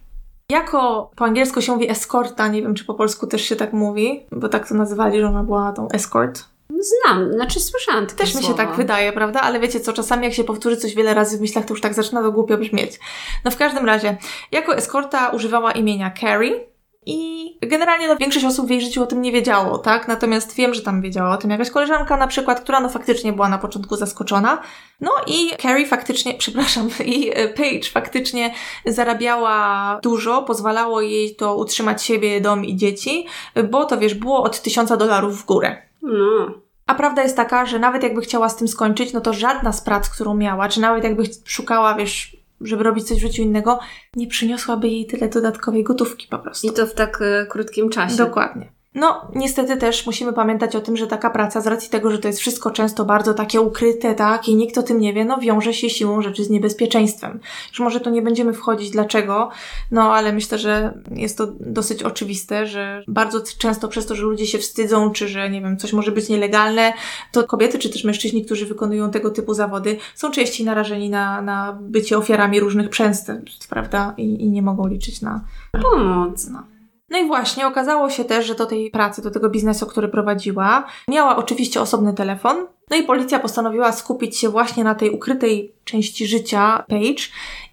Speaker 2: Jako po angielsku się mówi escorta, nie wiem czy po polsku też się tak mówi, bo tak to nazywali, że ona była tą escort.
Speaker 1: Znam, znaczy słyszałam takie
Speaker 2: Też mi się tak wydaje, prawda? Ale wiecie co, czasami jak się powtórzy coś wiele razy w myślach, to już tak zaczyna to głupio brzmieć. No w każdym razie, jako eskorta używała imienia Carrie i generalnie no, większość osób w jej życiu o tym nie wiedziało, tak? Natomiast wiem, że tam wiedziała o tym jakaś koleżanka na przykład, która no faktycznie była na początku zaskoczona. No i Carrie faktycznie, przepraszam, i Paige faktycznie zarabiała dużo, pozwalało jej to utrzymać siebie, dom i dzieci, bo to wiesz, było od tysiąca dolarów w górę.
Speaker 1: No.
Speaker 2: A prawda jest taka, że nawet jakby chciała z tym skończyć, no to żadna z prac, którą miała, czy nawet jakby szukała, wiesz, żeby robić coś w życiu innego, nie przyniosłaby jej tyle dodatkowej gotówki po prostu.
Speaker 1: I to w tak y, krótkim czasie.
Speaker 2: Dokładnie. No, niestety też musimy pamiętać o tym, że taka praca, z racji tego, że to jest wszystko często bardzo takie ukryte, tak, i nikt o tym nie wie, no wiąże się siłą rzeczy z niebezpieczeństwem. Już może tu nie będziemy wchodzić dlaczego, no ale myślę, że jest to dosyć oczywiste, że bardzo często przez to, że ludzie się wstydzą, czy że, nie wiem, coś może być nielegalne, to kobiety, czy też mężczyźni, którzy wykonują tego typu zawody, są częściej narażeni na, na bycie ofiarami różnych przestępstw, prawda, i, i nie mogą liczyć na
Speaker 1: Pomoc.
Speaker 2: no. No i właśnie okazało się też, że do tej pracy, do tego biznesu, który prowadziła, miała oczywiście osobny telefon. No i policja postanowiła skupić się właśnie na tej ukrytej części życia Paige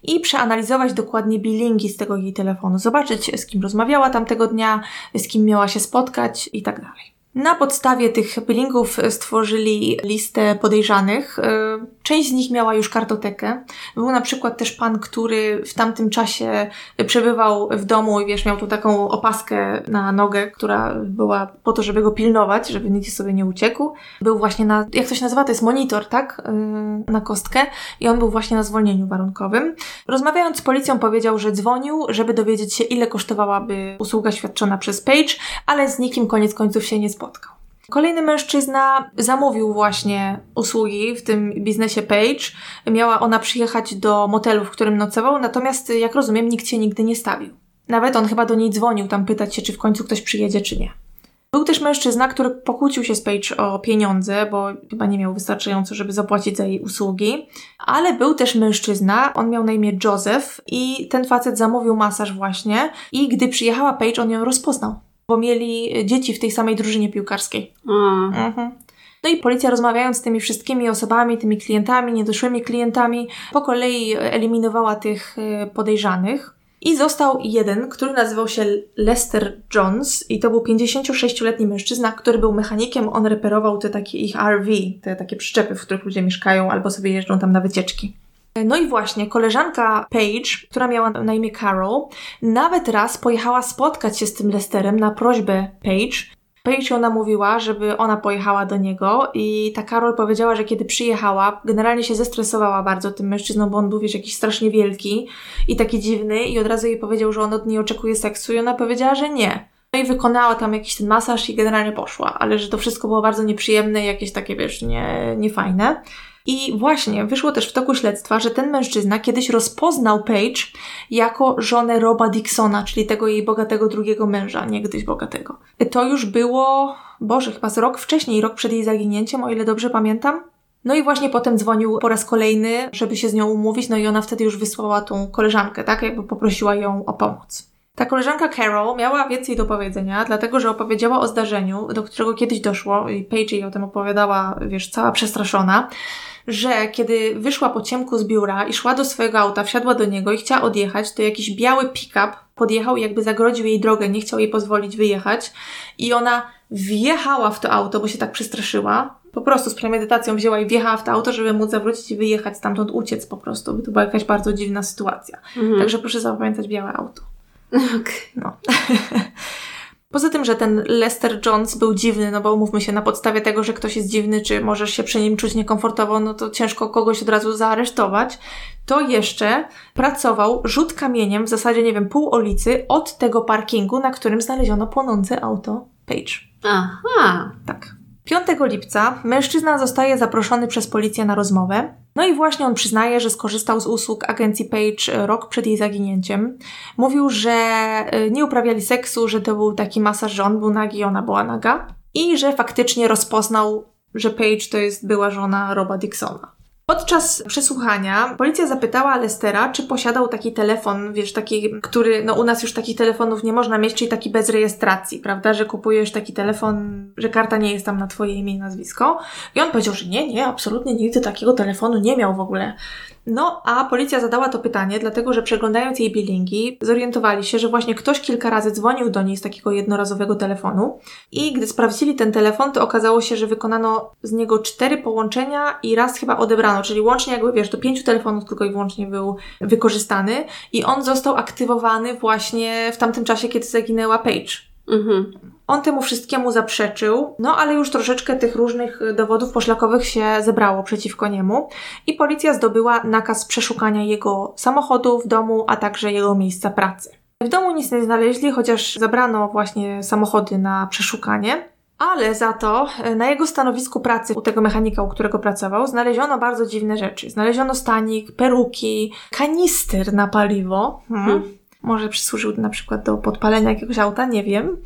Speaker 2: i przeanalizować dokładnie billingi z tego jej telefonu, zobaczyć z kim rozmawiała tamtego dnia, z kim miała się spotkać i tak dalej. Na podstawie tych billingów stworzyli listę podejrzanych. Część z nich miała już kartotekę. Był na przykład też pan, który w tamtym czasie przebywał w domu i wiesz, miał tu taką opaskę na nogę, która była po to, żeby go pilnować, żeby nic sobie nie uciekł. Był właśnie na, jak to się nazywa, to jest monitor, tak? Na kostkę i on był właśnie na zwolnieniu warunkowym. Rozmawiając z policją powiedział, że dzwonił, żeby dowiedzieć się, ile kosztowałaby usługa świadczona przez Page, ale z nikim koniec końców się nie spotkał spotkał. Kolejny mężczyzna zamówił właśnie usługi w tym biznesie Page. Miała ona przyjechać do motelu, w którym nocował, natomiast jak rozumiem, nikt się nigdy nie stawił. Nawet on chyba do niej dzwonił tam pytać się, czy w końcu ktoś przyjedzie, czy nie. Był też mężczyzna, który pokłócił się z Paige o pieniądze, bo chyba nie miał wystarczająco, żeby zapłacić za jej usługi. Ale był też mężczyzna, on miał na imię Joseph i ten facet zamówił masaż właśnie i gdy przyjechała Paige, on ją rozpoznał, bo mieli dzieci w tej samej drużynie piłkarskiej. Mhm. No i policja rozmawiając z tymi wszystkimi osobami, tymi klientami, niedoszłymi klientami, po kolei eliminowała tych e, podejrzanych. I został jeden, który nazywał się Lester Jones i to był 56-letni mężczyzna, który był mechanikiem, on reperował te takie ich RV, te takie przyczepy, w których ludzie mieszkają albo sobie jeżdżą tam na wycieczki. No i właśnie, koleżanka Paige, która miała na imię Carol, nawet raz pojechała spotkać się z tym Lesterem na prośbę Paige, Paige ona mówiła, żeby ona pojechała do niego i ta Karol powiedziała, że kiedy przyjechała, generalnie się zestresowała bardzo tym mężczyzną, bo on był wiesz, jakiś strasznie wielki i taki dziwny i od razu jej powiedział, że on od niej oczekuje seksu i ona powiedziała, że nie. No i wykonała tam jakiś ten masaż i generalnie poszła, ale że to wszystko było bardzo nieprzyjemne i jakieś takie, wiesz, nie, niefajne. I właśnie wyszło też w toku śledztwa, że ten mężczyzna kiedyś rozpoznał Paige jako żonę Roba Dixona, czyli tego jej bogatego drugiego męża, niegdyś bogatego. To już było, Boże, chyba z rok wcześniej, rok przed jej zaginięciem, o ile dobrze pamiętam. No i właśnie potem dzwonił po raz kolejny, żeby się z nią umówić, no i ona wtedy już wysłała tą koleżankę, tak? Jakby poprosiła ją o pomoc. Ta koleżanka Carol miała więcej do powiedzenia, dlatego że opowiedziała o zdarzeniu, do którego kiedyś doszło i Paige jej o tym opowiadała, wiesz, cała przestraszona że kiedy wyszła po ciemku z biura i szła do swojego auta, wsiadła do niego i chciała odjechać, to jakiś biały pick-up podjechał i jakby zagrodził jej drogę, nie chciał jej pozwolić wyjechać i ona wjechała w to auto, bo się tak przestraszyła. Po prostu z premedytacją wzięła i wjechała w to auto, żeby móc zawrócić i wyjechać stamtąd, uciec po prostu, by to była jakaś bardzo dziwna sytuacja. Mhm. Także proszę zapamiętać białe auto.
Speaker 1: Okay.
Speaker 2: No. Poza tym, że ten Lester Jones był dziwny, no bo umówmy się, na podstawie tego, że ktoś jest dziwny, czy możesz się przy nim czuć niekomfortowo, no to ciężko kogoś od razu zaaresztować, to jeszcze pracował rzut kamieniem, w zasadzie, nie wiem, pół ulicy od tego parkingu, na którym znaleziono płonące auto Page.
Speaker 1: Aha.
Speaker 2: Tak. 5 lipca mężczyzna zostaje zaproszony przez policję na rozmowę. No i właśnie on przyznaje, że skorzystał z usług agencji Page rok przed jej zaginięciem. Mówił, że y, nie uprawiali seksu, że to był taki masaż, że on był nagi, ona była naga. I że faktycznie rozpoznał, że Page to jest była żona Roba Dixona. Podczas przesłuchania policja zapytała Lestera, czy posiadał taki telefon, wiesz, taki, który, no u nas już takich telefonów nie można mieć, czyli taki bez rejestracji, prawda, że kupujesz taki telefon, że karta nie jest tam na twoje imię i nazwisko. I on powiedział, że nie, nie, absolutnie nigdy takiego telefonu nie miał w ogóle. No, a policja zadała to pytanie, dlatego że przeglądając jej billingi, zorientowali się, że właśnie ktoś kilka razy dzwonił do niej z takiego jednorazowego telefonu. I gdy sprawdzili ten telefon, to okazało się, że wykonano z niego cztery połączenia i raz chyba odebrano, czyli łącznie jakby, wiesz, do pięciu telefonów tylko i wyłącznie był wykorzystany. I on został aktywowany właśnie w tamtym czasie, kiedy zaginęła Paige. Mhm. On temu wszystkiemu zaprzeczył, no ale już troszeczkę tych różnych dowodów poszlakowych się zebrało przeciwko niemu i policja zdobyła nakaz przeszukania jego samochodu w domu, a także jego miejsca pracy. W domu nic nie znaleźli, chociaż zabrano właśnie samochody na przeszukanie. Ale za to e, na jego stanowisku pracy u tego mechanika, u którego pracował, znaleziono bardzo dziwne rzeczy. Znaleziono stanik, peruki, kanister na paliwo. Hmm. Hmm może przysłużył na przykład do podpalenia jakiegoś auta, nie wiem.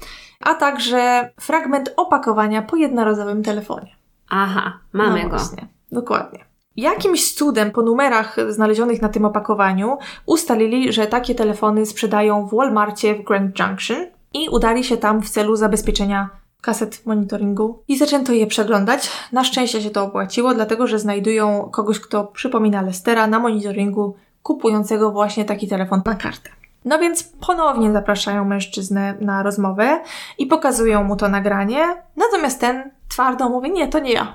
Speaker 2: A także fragment opakowania po jednorazowym telefonie.
Speaker 1: Aha, mamy no
Speaker 2: go. Właśnie, dokładnie. Jakimś cudem po numerach znalezionych na tym opakowaniu ustalili, że takie telefony sprzedają w Walmartie w Grand Junction i udali się tam w celu zabezpieczenia kaset monitoringu i zaczęto je przeglądać. Na szczęście się to opłaciło, dlatego że znajdują kogoś, kto przypomina Lestera na monitoringu kupującego właśnie taki telefon na kartę. No więc ponownie zapraszają mężczyznę na rozmowę i pokazują mu to nagranie, natomiast ten twardo mówi: Nie, to nie ja.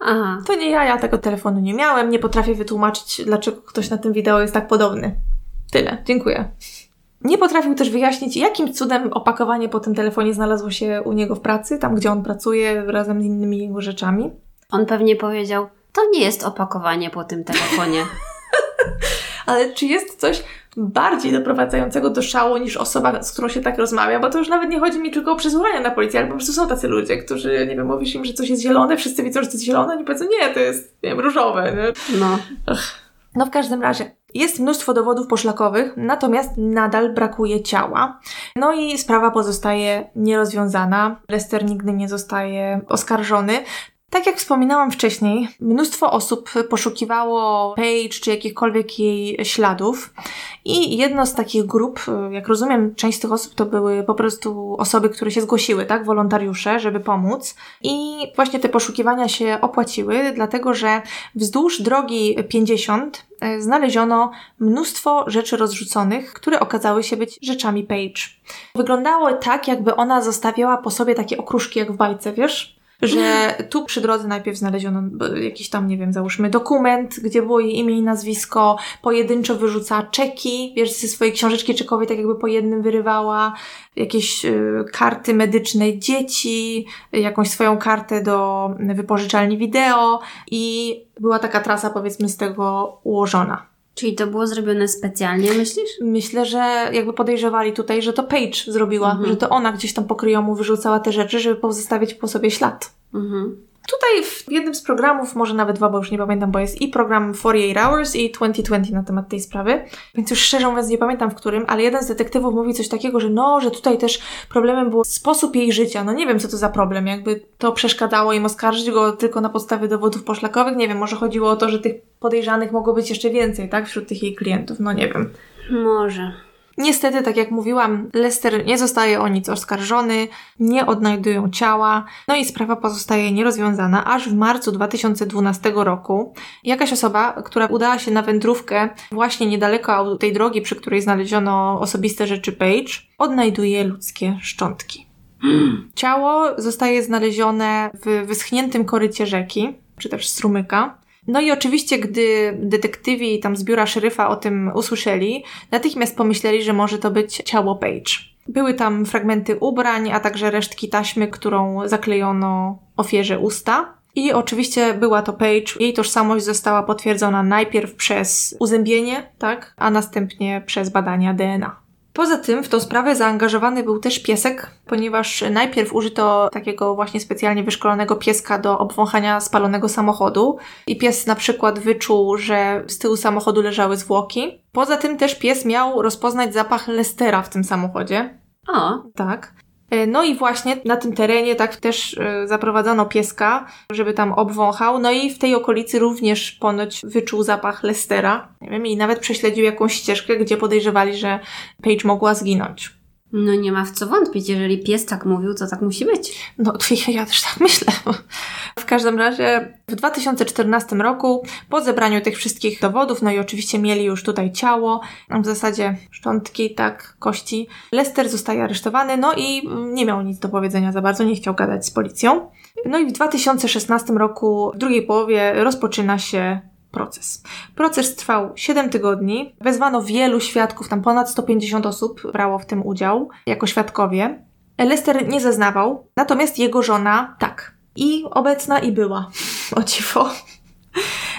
Speaker 2: Aha. To nie ja, ja tego telefonu nie miałem, nie potrafię wytłumaczyć, dlaczego ktoś na tym wideo jest tak podobny. Tyle, dziękuję. Nie potrafił też wyjaśnić, jakim cudem opakowanie po tym telefonie znalazło się u niego w pracy, tam gdzie on pracuje, razem z innymi jego rzeczami.
Speaker 1: On pewnie powiedział: To nie jest opakowanie po tym telefonie.
Speaker 2: Ale czy jest coś bardziej doprowadzającego do szału niż osoba, z którą się tak rozmawia, bo to już nawet nie chodzi mi tylko o przesłuchania na policji, ale po prostu są tacy ludzie, którzy, nie wiem, mówisz im, że coś jest zielone, wszyscy widzą, że to jest zielone, oni powiedzą, nie, to jest, nie wiem, różowe, nie?
Speaker 1: No.
Speaker 2: No w każdym razie, Jest mnóstwo dowodów poszlakowych, natomiast nadal brakuje ciała. No i sprawa pozostaje nierozwiązana. Lester nigdy nie zostaje oskarżony. Tak jak wspominałam wcześniej, mnóstwo osób poszukiwało Paige czy jakichkolwiek jej śladów i jedno z takich grup, jak rozumiem, część z tych osób to były po prostu osoby, które się zgłosiły, tak, wolontariusze, żeby pomóc i właśnie te poszukiwania się opłaciły, dlatego że wzdłuż drogi 50 e, znaleziono mnóstwo rzeczy rozrzuconych, które okazały się być rzeczami Paige. Wyglądało tak, jakby ona zostawiała po sobie takie okruszki jak w bajce, wiesz? Że tu przy drodze najpierw znaleziono jakiś tam, nie wiem, załóżmy dokument, gdzie było jej imię i nazwisko, pojedynczo wyrzucała czeki, wiesz, ze swojej książeczki czekowej tak jakby po jednym wyrywała, jakieś y, karty medyczne dzieci, jakąś swoją kartę do wypożyczalni wideo i była taka trasa powiedzmy z tego ułożona.
Speaker 1: Czyli to było zrobione specjalnie, myślisz?
Speaker 2: Myślę, że jakby podejrzewali tutaj, że to Paige zrobiła, mhm. że to ona gdzieś tam pokryjomu wyrzucała te rzeczy, żeby pozostawić po sobie ślad. Mhm. Tutaj w jednym z programów, może nawet dwa, bo już nie pamiętam, bo jest i program 48 Hours i 2020 na temat tej sprawy, więc już szczerze mówiąc nie pamiętam w którym, ale jeden z detektywów mówi coś takiego, że no, że tutaj też problemem był sposób jej życia. No nie wiem, co to za problem, jakby to przeszkadzało im oskarżyć go tylko na podstawie dowodów poszlakowych. Nie wiem, może chodziło o to, że tych podejrzanych mogło być jeszcze więcej, tak, wśród tych jej klientów. No nie wiem.
Speaker 1: Może.
Speaker 2: Niestety, tak jak mówiłam, Lester nie zostaje o nic oskarżony, nie odnajdują ciała, no i sprawa pozostaje nierozwiązana, aż w marcu 2012 roku jakaś osoba, która udała się na wędrówkę właśnie niedaleko tej drogi, przy której znaleziono osobiste rzeczy Page, odnajduje ludzkie szczątki. Ciało zostaje znalezione w wyschniętym korycie rzeki, czy też strumyka. No i oczywiście, gdy detektywi tam z biura szeryfa o tym usłyszeli, natychmiast pomyśleli, że może to być ciało Page. Były tam fragmenty ubrań, a także resztki taśmy, którą zaklejono ofierze usta. I oczywiście była to Page. Jej tożsamość została potwierdzona najpierw przez uzębienie, tak, a następnie przez badania DNA. Poza tym w tą sprawę zaangażowany był też piesek, ponieważ najpierw użyto takiego właśnie specjalnie wyszkolonego pieska do obwąchania spalonego samochodu i pies na przykład wyczuł, że z tyłu samochodu leżały zwłoki. Poza tym też pies miał rozpoznać zapach Lestera w tym samochodzie.
Speaker 1: O.
Speaker 2: Tak. E, no i właśnie na tym terenie tak też e, zaprowadzono pieska, żeby tam obwąchał. No i w tej okolicy również ponoć wyczuł zapach Lestera. Nie wiem, i nawet prześledził jakąś ścieżkę, gdzie podejrzewali, że Paige mogła zginąć.
Speaker 1: No nie ma w co wątpić, jeżeli pies tak mówił, to tak musi być.
Speaker 2: No ja też tak myślę. W każdym razie w 2014 roku po zebraniu tych wszystkich dowodów, no i oczywiście mieli już tutaj ciało, w zasadzie szczątki, tak, kości, Lester zostaje aresztowany, no i nie miał nic do powiedzenia za bardzo, nie chciał gadać z policją. No i w 2016 roku, w drugiej połowie rozpoczyna się proces. Proces trwał 7 tygodni. Wezwano wielu świadków, tam ponad 150 osób brało w tym udział jako świadkowie. Lester nie zeznawał, natomiast jego żona tak. I obecna i była. O dziwo.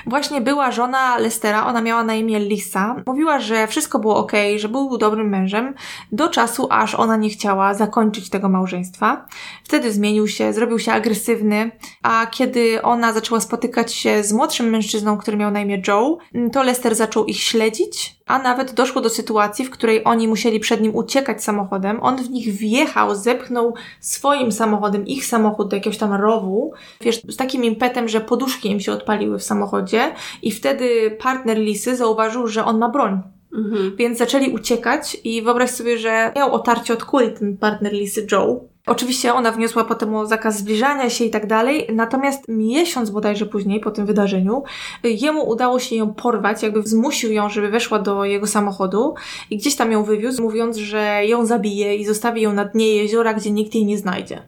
Speaker 2: Właśnie była żona Lestera, ona miała na imię Lisa. Mówiła, że wszystko było ok, że był dobrym mężem, do czasu aż ona nie chciała zakończyć tego małżeństwa. Wtedy zmienił się, zrobił się agresywny, a kiedy ona zaczęła spotykać się z młodszym mężczyzną, który miał na imię Joe, to Lester zaczął ich śledzić a nawet doszło do sytuacji, w której oni musieli przed nim uciekać samochodem. On w nich wjechał, zepchnął swoim samochodem ich samochód do jakiegoś tam rowu, wiesz, z takim impetem, że poduszki im się odpaliły w samochodzie i wtedy partner Lisy zauważył, że on ma broń. Mhm. Więc zaczęli uciekać i wyobraź sobie, że miał otarcie od kuli ten partner Lisy Joe. Oczywiście ona wniosła potem o zakaz zbliżania się i tak dalej, natomiast miesiąc bodajże później po tym wydarzeniu jemu udało się ją porwać, jakby zmusił ją, żeby weszła do jego samochodu i gdzieś tam ją wywiózł, mówiąc, że ją zabije i zostawi ją na dnie jeziora, gdzie nikt jej nie znajdzie.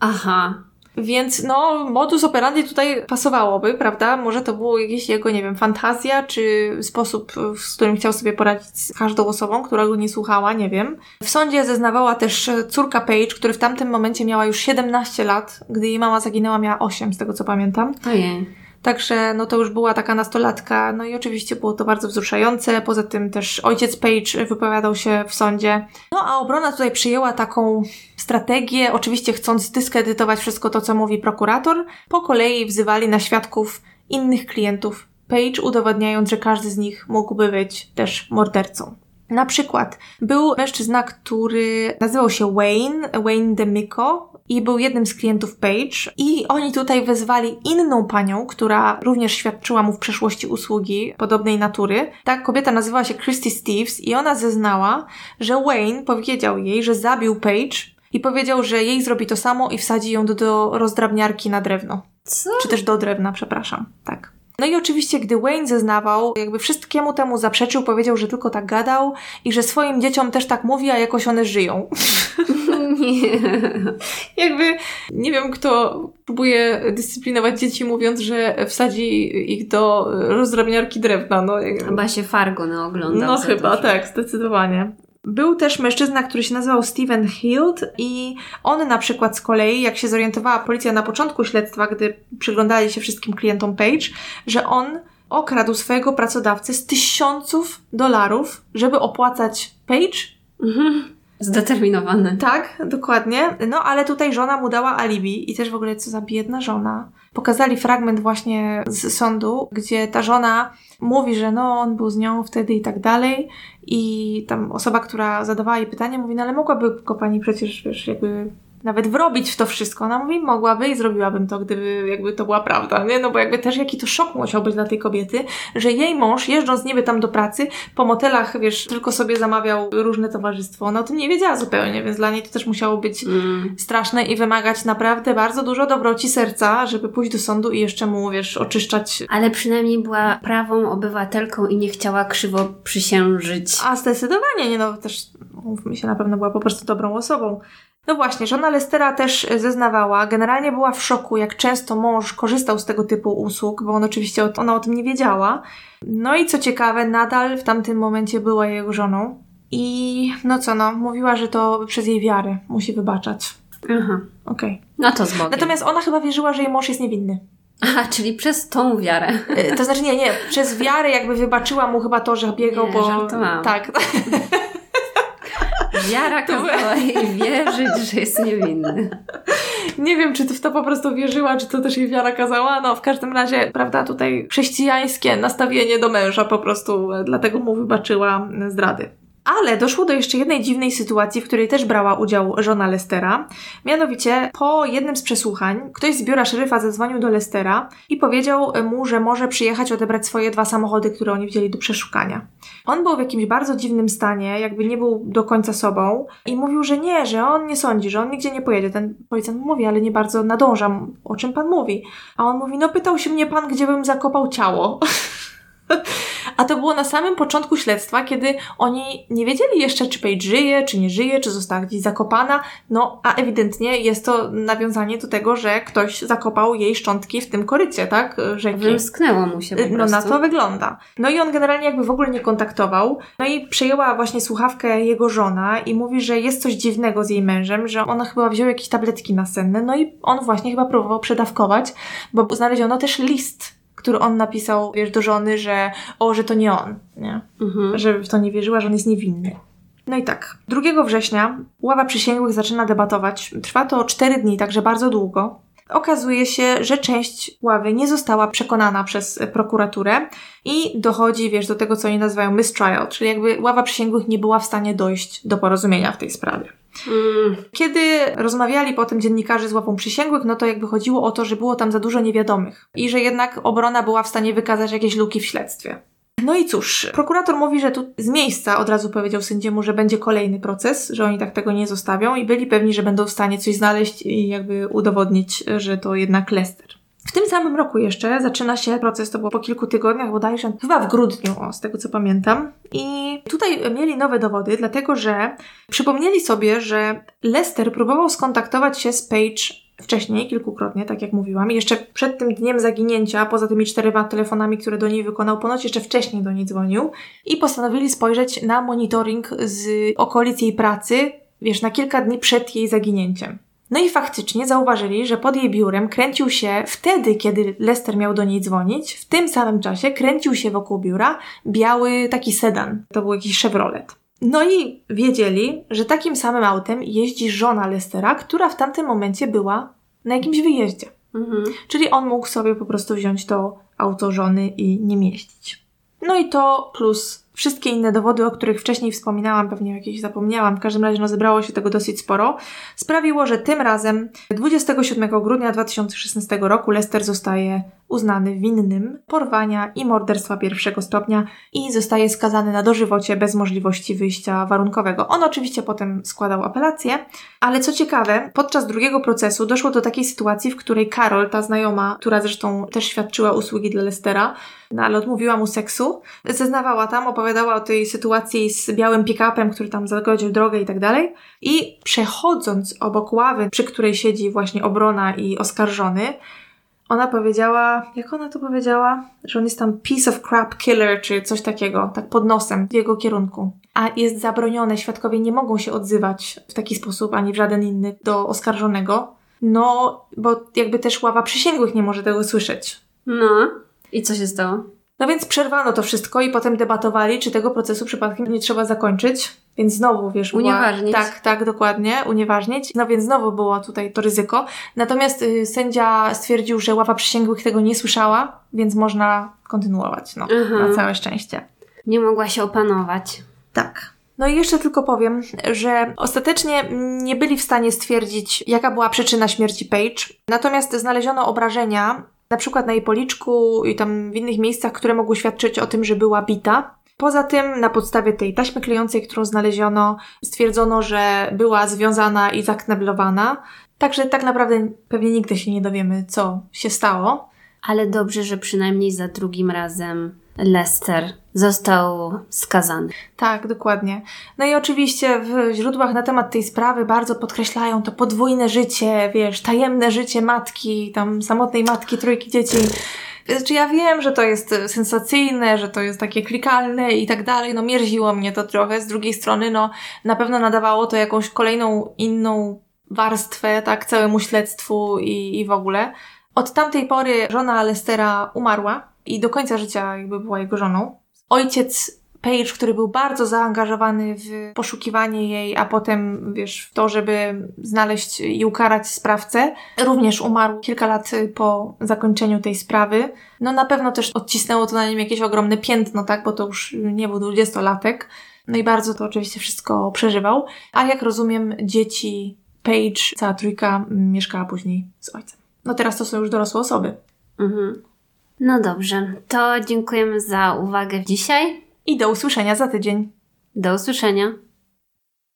Speaker 1: Aha,
Speaker 2: więc no, modus operandi tutaj pasowałoby, prawda? Może to było jakieś jego, nie wiem, fantazja, czy sposób, z którym chciał sobie poradzić z każdą osobą, która go nie słuchała, nie wiem. W sądzie zeznawała też córka Paige, która w tamtym momencie miała już 17 lat, gdy jej mama zaginęła, miała 8, z tego co pamiętam.
Speaker 1: Ojej.
Speaker 2: Także no to już była taka nastolatka, no i oczywiście było to bardzo wzruszające. Poza tym też ojciec Page wypowiadał się w sądzie. No a obrona tutaj przyjęła taką strategię, oczywiście chcąc dyskredytować wszystko to, co mówi prokurator. Po kolei wzywali na świadków innych klientów Paige, udowadniając, że każdy z nich mógłby być też mordercą. Na przykład był mężczyzna, który nazywał się Wayne, Wayne DeMico i był jednym z klientów Page i oni tutaj wezwali inną panią, która również świadczyła mu w przeszłości usługi podobnej natury. Ta kobieta nazywała się Christy Steves i ona zeznała, że Wayne powiedział jej, że zabił Page i powiedział, że jej zrobi to samo i wsadzi ją do, do rozdrabniarki na drewno.
Speaker 1: Co?
Speaker 2: Czy też do drewna, przepraszam. Tak. No i oczywiście, gdy Wayne zeznawał, jakby wszystkiemu temu zaprzeczył, powiedział, że tylko tak gadał i że swoim dzieciom też tak mówi, a jakoś one żyją.
Speaker 1: Nie.
Speaker 2: jakby nie wiem, kto próbuje dyscyplinować dzieci, mówiąc, że wsadzi ich do rozdrabniarki drewna. No, jakby...
Speaker 1: Chyba się Fargo no, oglądał.
Speaker 2: no chyba,
Speaker 1: dużo.
Speaker 2: tak, zdecydowanie. Był też mężczyzna, który się nazywał Steven Hild i on na przykład z kolei, jak się zorientowała policja na początku śledztwa, gdy przyglądali się wszystkim klientom Page, że on okradł swojego pracodawcy z tysiąców dolarów, żeby opłacać Page.
Speaker 1: Mhm. Zdeterminowany.
Speaker 2: Tak, dokładnie. No ale tutaj żona mu dała alibi i też w ogóle co za biedna żona. Pokazali fragment właśnie z sądu, gdzie ta żona mówi, że no on był z nią wtedy i tak dalej i tam osoba, która zadawała jej pytanie mówi, no ale mogłaby go pani przecież, wiesz, jakby nawet wrobić w to wszystko. Ona mówi, mogłaby i zrobiłabym to, gdyby jakby to była prawda, nie? No bo jakby też jaki to szok musiał być dla tej kobiety, że jej mąż jeżdżąc niby tam do pracy, po motelach, wiesz, tylko sobie zamawiał różne towarzystwo. Ona o tym nie wiedziała zupełnie, więc dla niej to też musiało być
Speaker 1: Mm.
Speaker 2: straszne i wymagać naprawdę bardzo dużo dobroci serca, żeby pójść do sądu i jeszcze mu, wiesz, oczyszczać.
Speaker 1: Ale przynajmniej była prawą obywatelką i nie chciała krzywo przysiężyć.
Speaker 2: A zdecydowanie, nie no, też mówmy się, na pewno była po prostu dobrą osobą. No właśnie, żona Lestera też zeznawała, generalnie była w szoku, jak często mąż korzystał z tego typu usług, bo on oczywiście, ona o tym nie wiedziała. No i co ciekawe, nadal w tamtym momencie była jego żoną. I no co no, mówiła, że to przez jej wiarę musi wybaczać.
Speaker 1: Aha.
Speaker 2: Okej.
Speaker 1: No to z Bogiem.
Speaker 2: Natomiast ona chyba wierzyła, że jej mąż jest niewinny.
Speaker 1: Aha, czyli przez tą wiarę.
Speaker 2: Y, To znaczy nie, nie, przez wiarę jakby wybaczyła mu chyba to, że biegał,
Speaker 1: Nie,
Speaker 2: bo...
Speaker 1: żartowałam.
Speaker 2: Tak,
Speaker 1: Wiara kazała jej wierzyć, że jest niewinny.
Speaker 2: nie wiem, czy w to po prostu wierzyła, czy to też jej wiara kazała, no w każdym razie, prawda, tutaj chrześcijańskie nastawienie do męża po prostu, e, dlatego mu wybaczyła e, zdrady. Ale doszło do jeszcze jednej dziwnej sytuacji, w której też brała udział żona Lestera. Mianowicie, po jednym z przesłuchań, ktoś z biura szeryfa zadzwonił do Lestera i powiedział mu, że może przyjechać odebrać swoje dwa samochody, które oni wzięli do przeszukania. On był w jakimś bardzo dziwnym stanie, jakby nie był do końca sobą i mówił, że nie, że on nie sądzi, że on nigdzie nie pojedzie. Ten policjant mówi, ale nie bardzo nadążam, o czym pan mówi. A on mówi, no pytał się mnie pan, gdzie bym zakopał ciało. A to było na samym początku śledztwa, kiedy oni nie wiedzieli jeszcze, czy Paige żyje, czy nie żyje, czy została gdzieś zakopana. No, a ewidentnie jest to nawiązanie do tego, że ktoś zakopał jej szczątki w tym korycie, tak? Rzeki.
Speaker 1: Wymsknęło mu się po
Speaker 2: No
Speaker 1: prostu.
Speaker 2: na to wygląda. No i on generalnie jakby w ogóle nie kontaktował. No i przejęła właśnie słuchawkę jego żona i mówi, że jest coś dziwnego z jej mężem, że ona chyba wzięła jakieś tabletki nasenne. No i on właśnie chyba próbował przedawkować, bo znaleziono też list, który on napisał, wiesz, do żony, że o, że to nie on, nie?
Speaker 1: Mhm.
Speaker 2: Że w to nie wierzyła, że on jest niewinny. No i tak, 2 września ława przysięgłych zaczyna debatować. Trwa to 4 dni, także bardzo długo. Okazuje się, że część ławy nie została przekonana przez prokuraturę i dochodzi, wiesz, do tego, co oni nazywają mistrial, czyli jakby ława przysięgłych nie była w stanie dojść do porozumienia w tej sprawie.
Speaker 1: Mm.
Speaker 2: Kiedy rozmawiali potem dziennikarze z łapą przysięgłych, no to jakby chodziło o to, że było tam za dużo niewiadomych i że jednak obrona była w stanie wykazać jakieś luki w śledztwie. No i cóż, prokurator mówi, że tu z miejsca od razu powiedział sędziemu, że będzie kolejny proces, że oni tak tego nie zostawią i byli pewni, że będą w stanie coś znaleźć i jakby udowodnić, że to jednak Lester. W tym samym roku jeszcze zaczyna się proces, to było po kilku tygodniach bodajże, chyba w grudniu, o, z tego co pamiętam. I tutaj mieli nowe dowody, dlatego że przypomnieli sobie, że Lester próbował skontaktować się z Paige wcześniej, kilkukrotnie, tak jak mówiłam, jeszcze przed tym dniem zaginięcia, poza tymi czterema telefonami, które do niej wykonał, ponoć jeszcze wcześniej do niej dzwonił i postanowili spojrzeć na monitoring z okolic jej pracy, wiesz, na kilka dni przed jej zaginięciem. No i faktycznie zauważyli, że pod jej biurem kręcił się wtedy, kiedy Lester miał do niej dzwonić, w tym samym czasie kręcił się wokół biura biały taki sedan. To był jakiś Chevrolet. No i wiedzieli, że takim samym autem jeździ żona Lestera, która w tamtym momencie była na jakimś wyjeździe.
Speaker 1: Mhm.
Speaker 2: Czyli on mógł sobie po prostu wziąć to auto żony i nie mieścić. No i to plus wszystkie inne dowody, o których wcześniej wspominałam, pewnie jakieś zapomniałam, w każdym razie no, zebrało się tego dosyć sporo, sprawiło, że tym razem 27 grudnia 2016 roku Lester zostaje uznany winnym porwania i morderstwa pierwszego stopnia i zostaje skazany na dożywocie bez możliwości wyjścia warunkowego. On oczywiście potem składał apelację, ale co ciekawe, podczas drugiego procesu doszło do takiej sytuacji, w której Karol, ta znajoma, która zresztą też świadczyła usługi dla Lestera, no ale odmówiła mu seksu, zeznawała tam, opowiadała o tej sytuacji z białym pick-upem, który tam zagodził drogę i tak dalej. I przechodząc obok ławy, przy której siedzi właśnie obrona i oskarżony, ona powiedziała, jak ona to powiedziała? Że on jest tam piece of crap killer, czy coś takiego, tak pod nosem w jego kierunku. A jest zabronione, świadkowie nie mogą się odzywać w taki sposób, ani w żaden inny do oskarżonego. No, bo jakby też ława przysięgłych nie może tego słyszeć.
Speaker 1: No. I co się stało?
Speaker 2: No więc przerwano to wszystko i potem debatowali, czy tego procesu przypadkiem nie trzeba zakończyć. Więc znowu, wiesz, była...
Speaker 1: Unieważnić.
Speaker 2: Tak, tak, dokładnie, unieważnić. No więc znowu było tutaj to ryzyko. Natomiast y, sędzia stwierdził, że ława przysięgłych tego nie słyszała, więc można kontynuować, no,
Speaker 1: Aha.
Speaker 2: na całe szczęście.
Speaker 1: Nie mogła się opanować.
Speaker 2: Tak. No i jeszcze tylko powiem, że ostatecznie nie byli w stanie stwierdzić, jaka była przyczyna śmierci Page. Natomiast znaleziono obrażenia, na przykład na jej policzku i tam w innych miejscach, które mogły świadczyć o tym, że była bita. Poza tym, na podstawie tej taśmy klejącej, którą znaleziono, stwierdzono, że była związana i zakneblowana. Także tak naprawdę pewnie nigdy się nie dowiemy, co się stało.
Speaker 1: Ale dobrze, że przynajmniej za drugim razem Lester został skazany.
Speaker 2: Tak, dokładnie. No i oczywiście w źródłach na temat tej sprawy bardzo podkreślają to podwójne życie, wiesz, tajemne życie matki, tam samotnej matki, trójki dzieci. Znaczy ja wiem, że to jest sensacyjne, że to jest takie klikalne i tak dalej, no mierziło mnie to trochę. Z drugiej strony, no na pewno nadawało to jakąś kolejną inną warstwę, tak, całemu śledztwu i, i w ogóle. Od tamtej pory żona Lestera umarła i do końca życia jakby była jego żoną. Ojciec Page, który był bardzo zaangażowany w poszukiwanie jej, a potem, wiesz, w to, żeby znaleźć i ukarać sprawcę, również umarł kilka lat po zakończeniu tej sprawy. No na pewno też odcisnęło to na nim jakieś ogromne piętno, tak, bo to już nie był dwudziestolatek. No i bardzo to oczywiście wszystko przeżywał. A jak rozumiem, dzieci Page, cała trójka mieszkała później z ojcem. No teraz to są już dorosłe osoby.
Speaker 1: Mhm. No dobrze, to dziękujemy za uwagę dzisiaj.
Speaker 2: I do usłyszenia za tydzień.
Speaker 1: Do usłyszenia.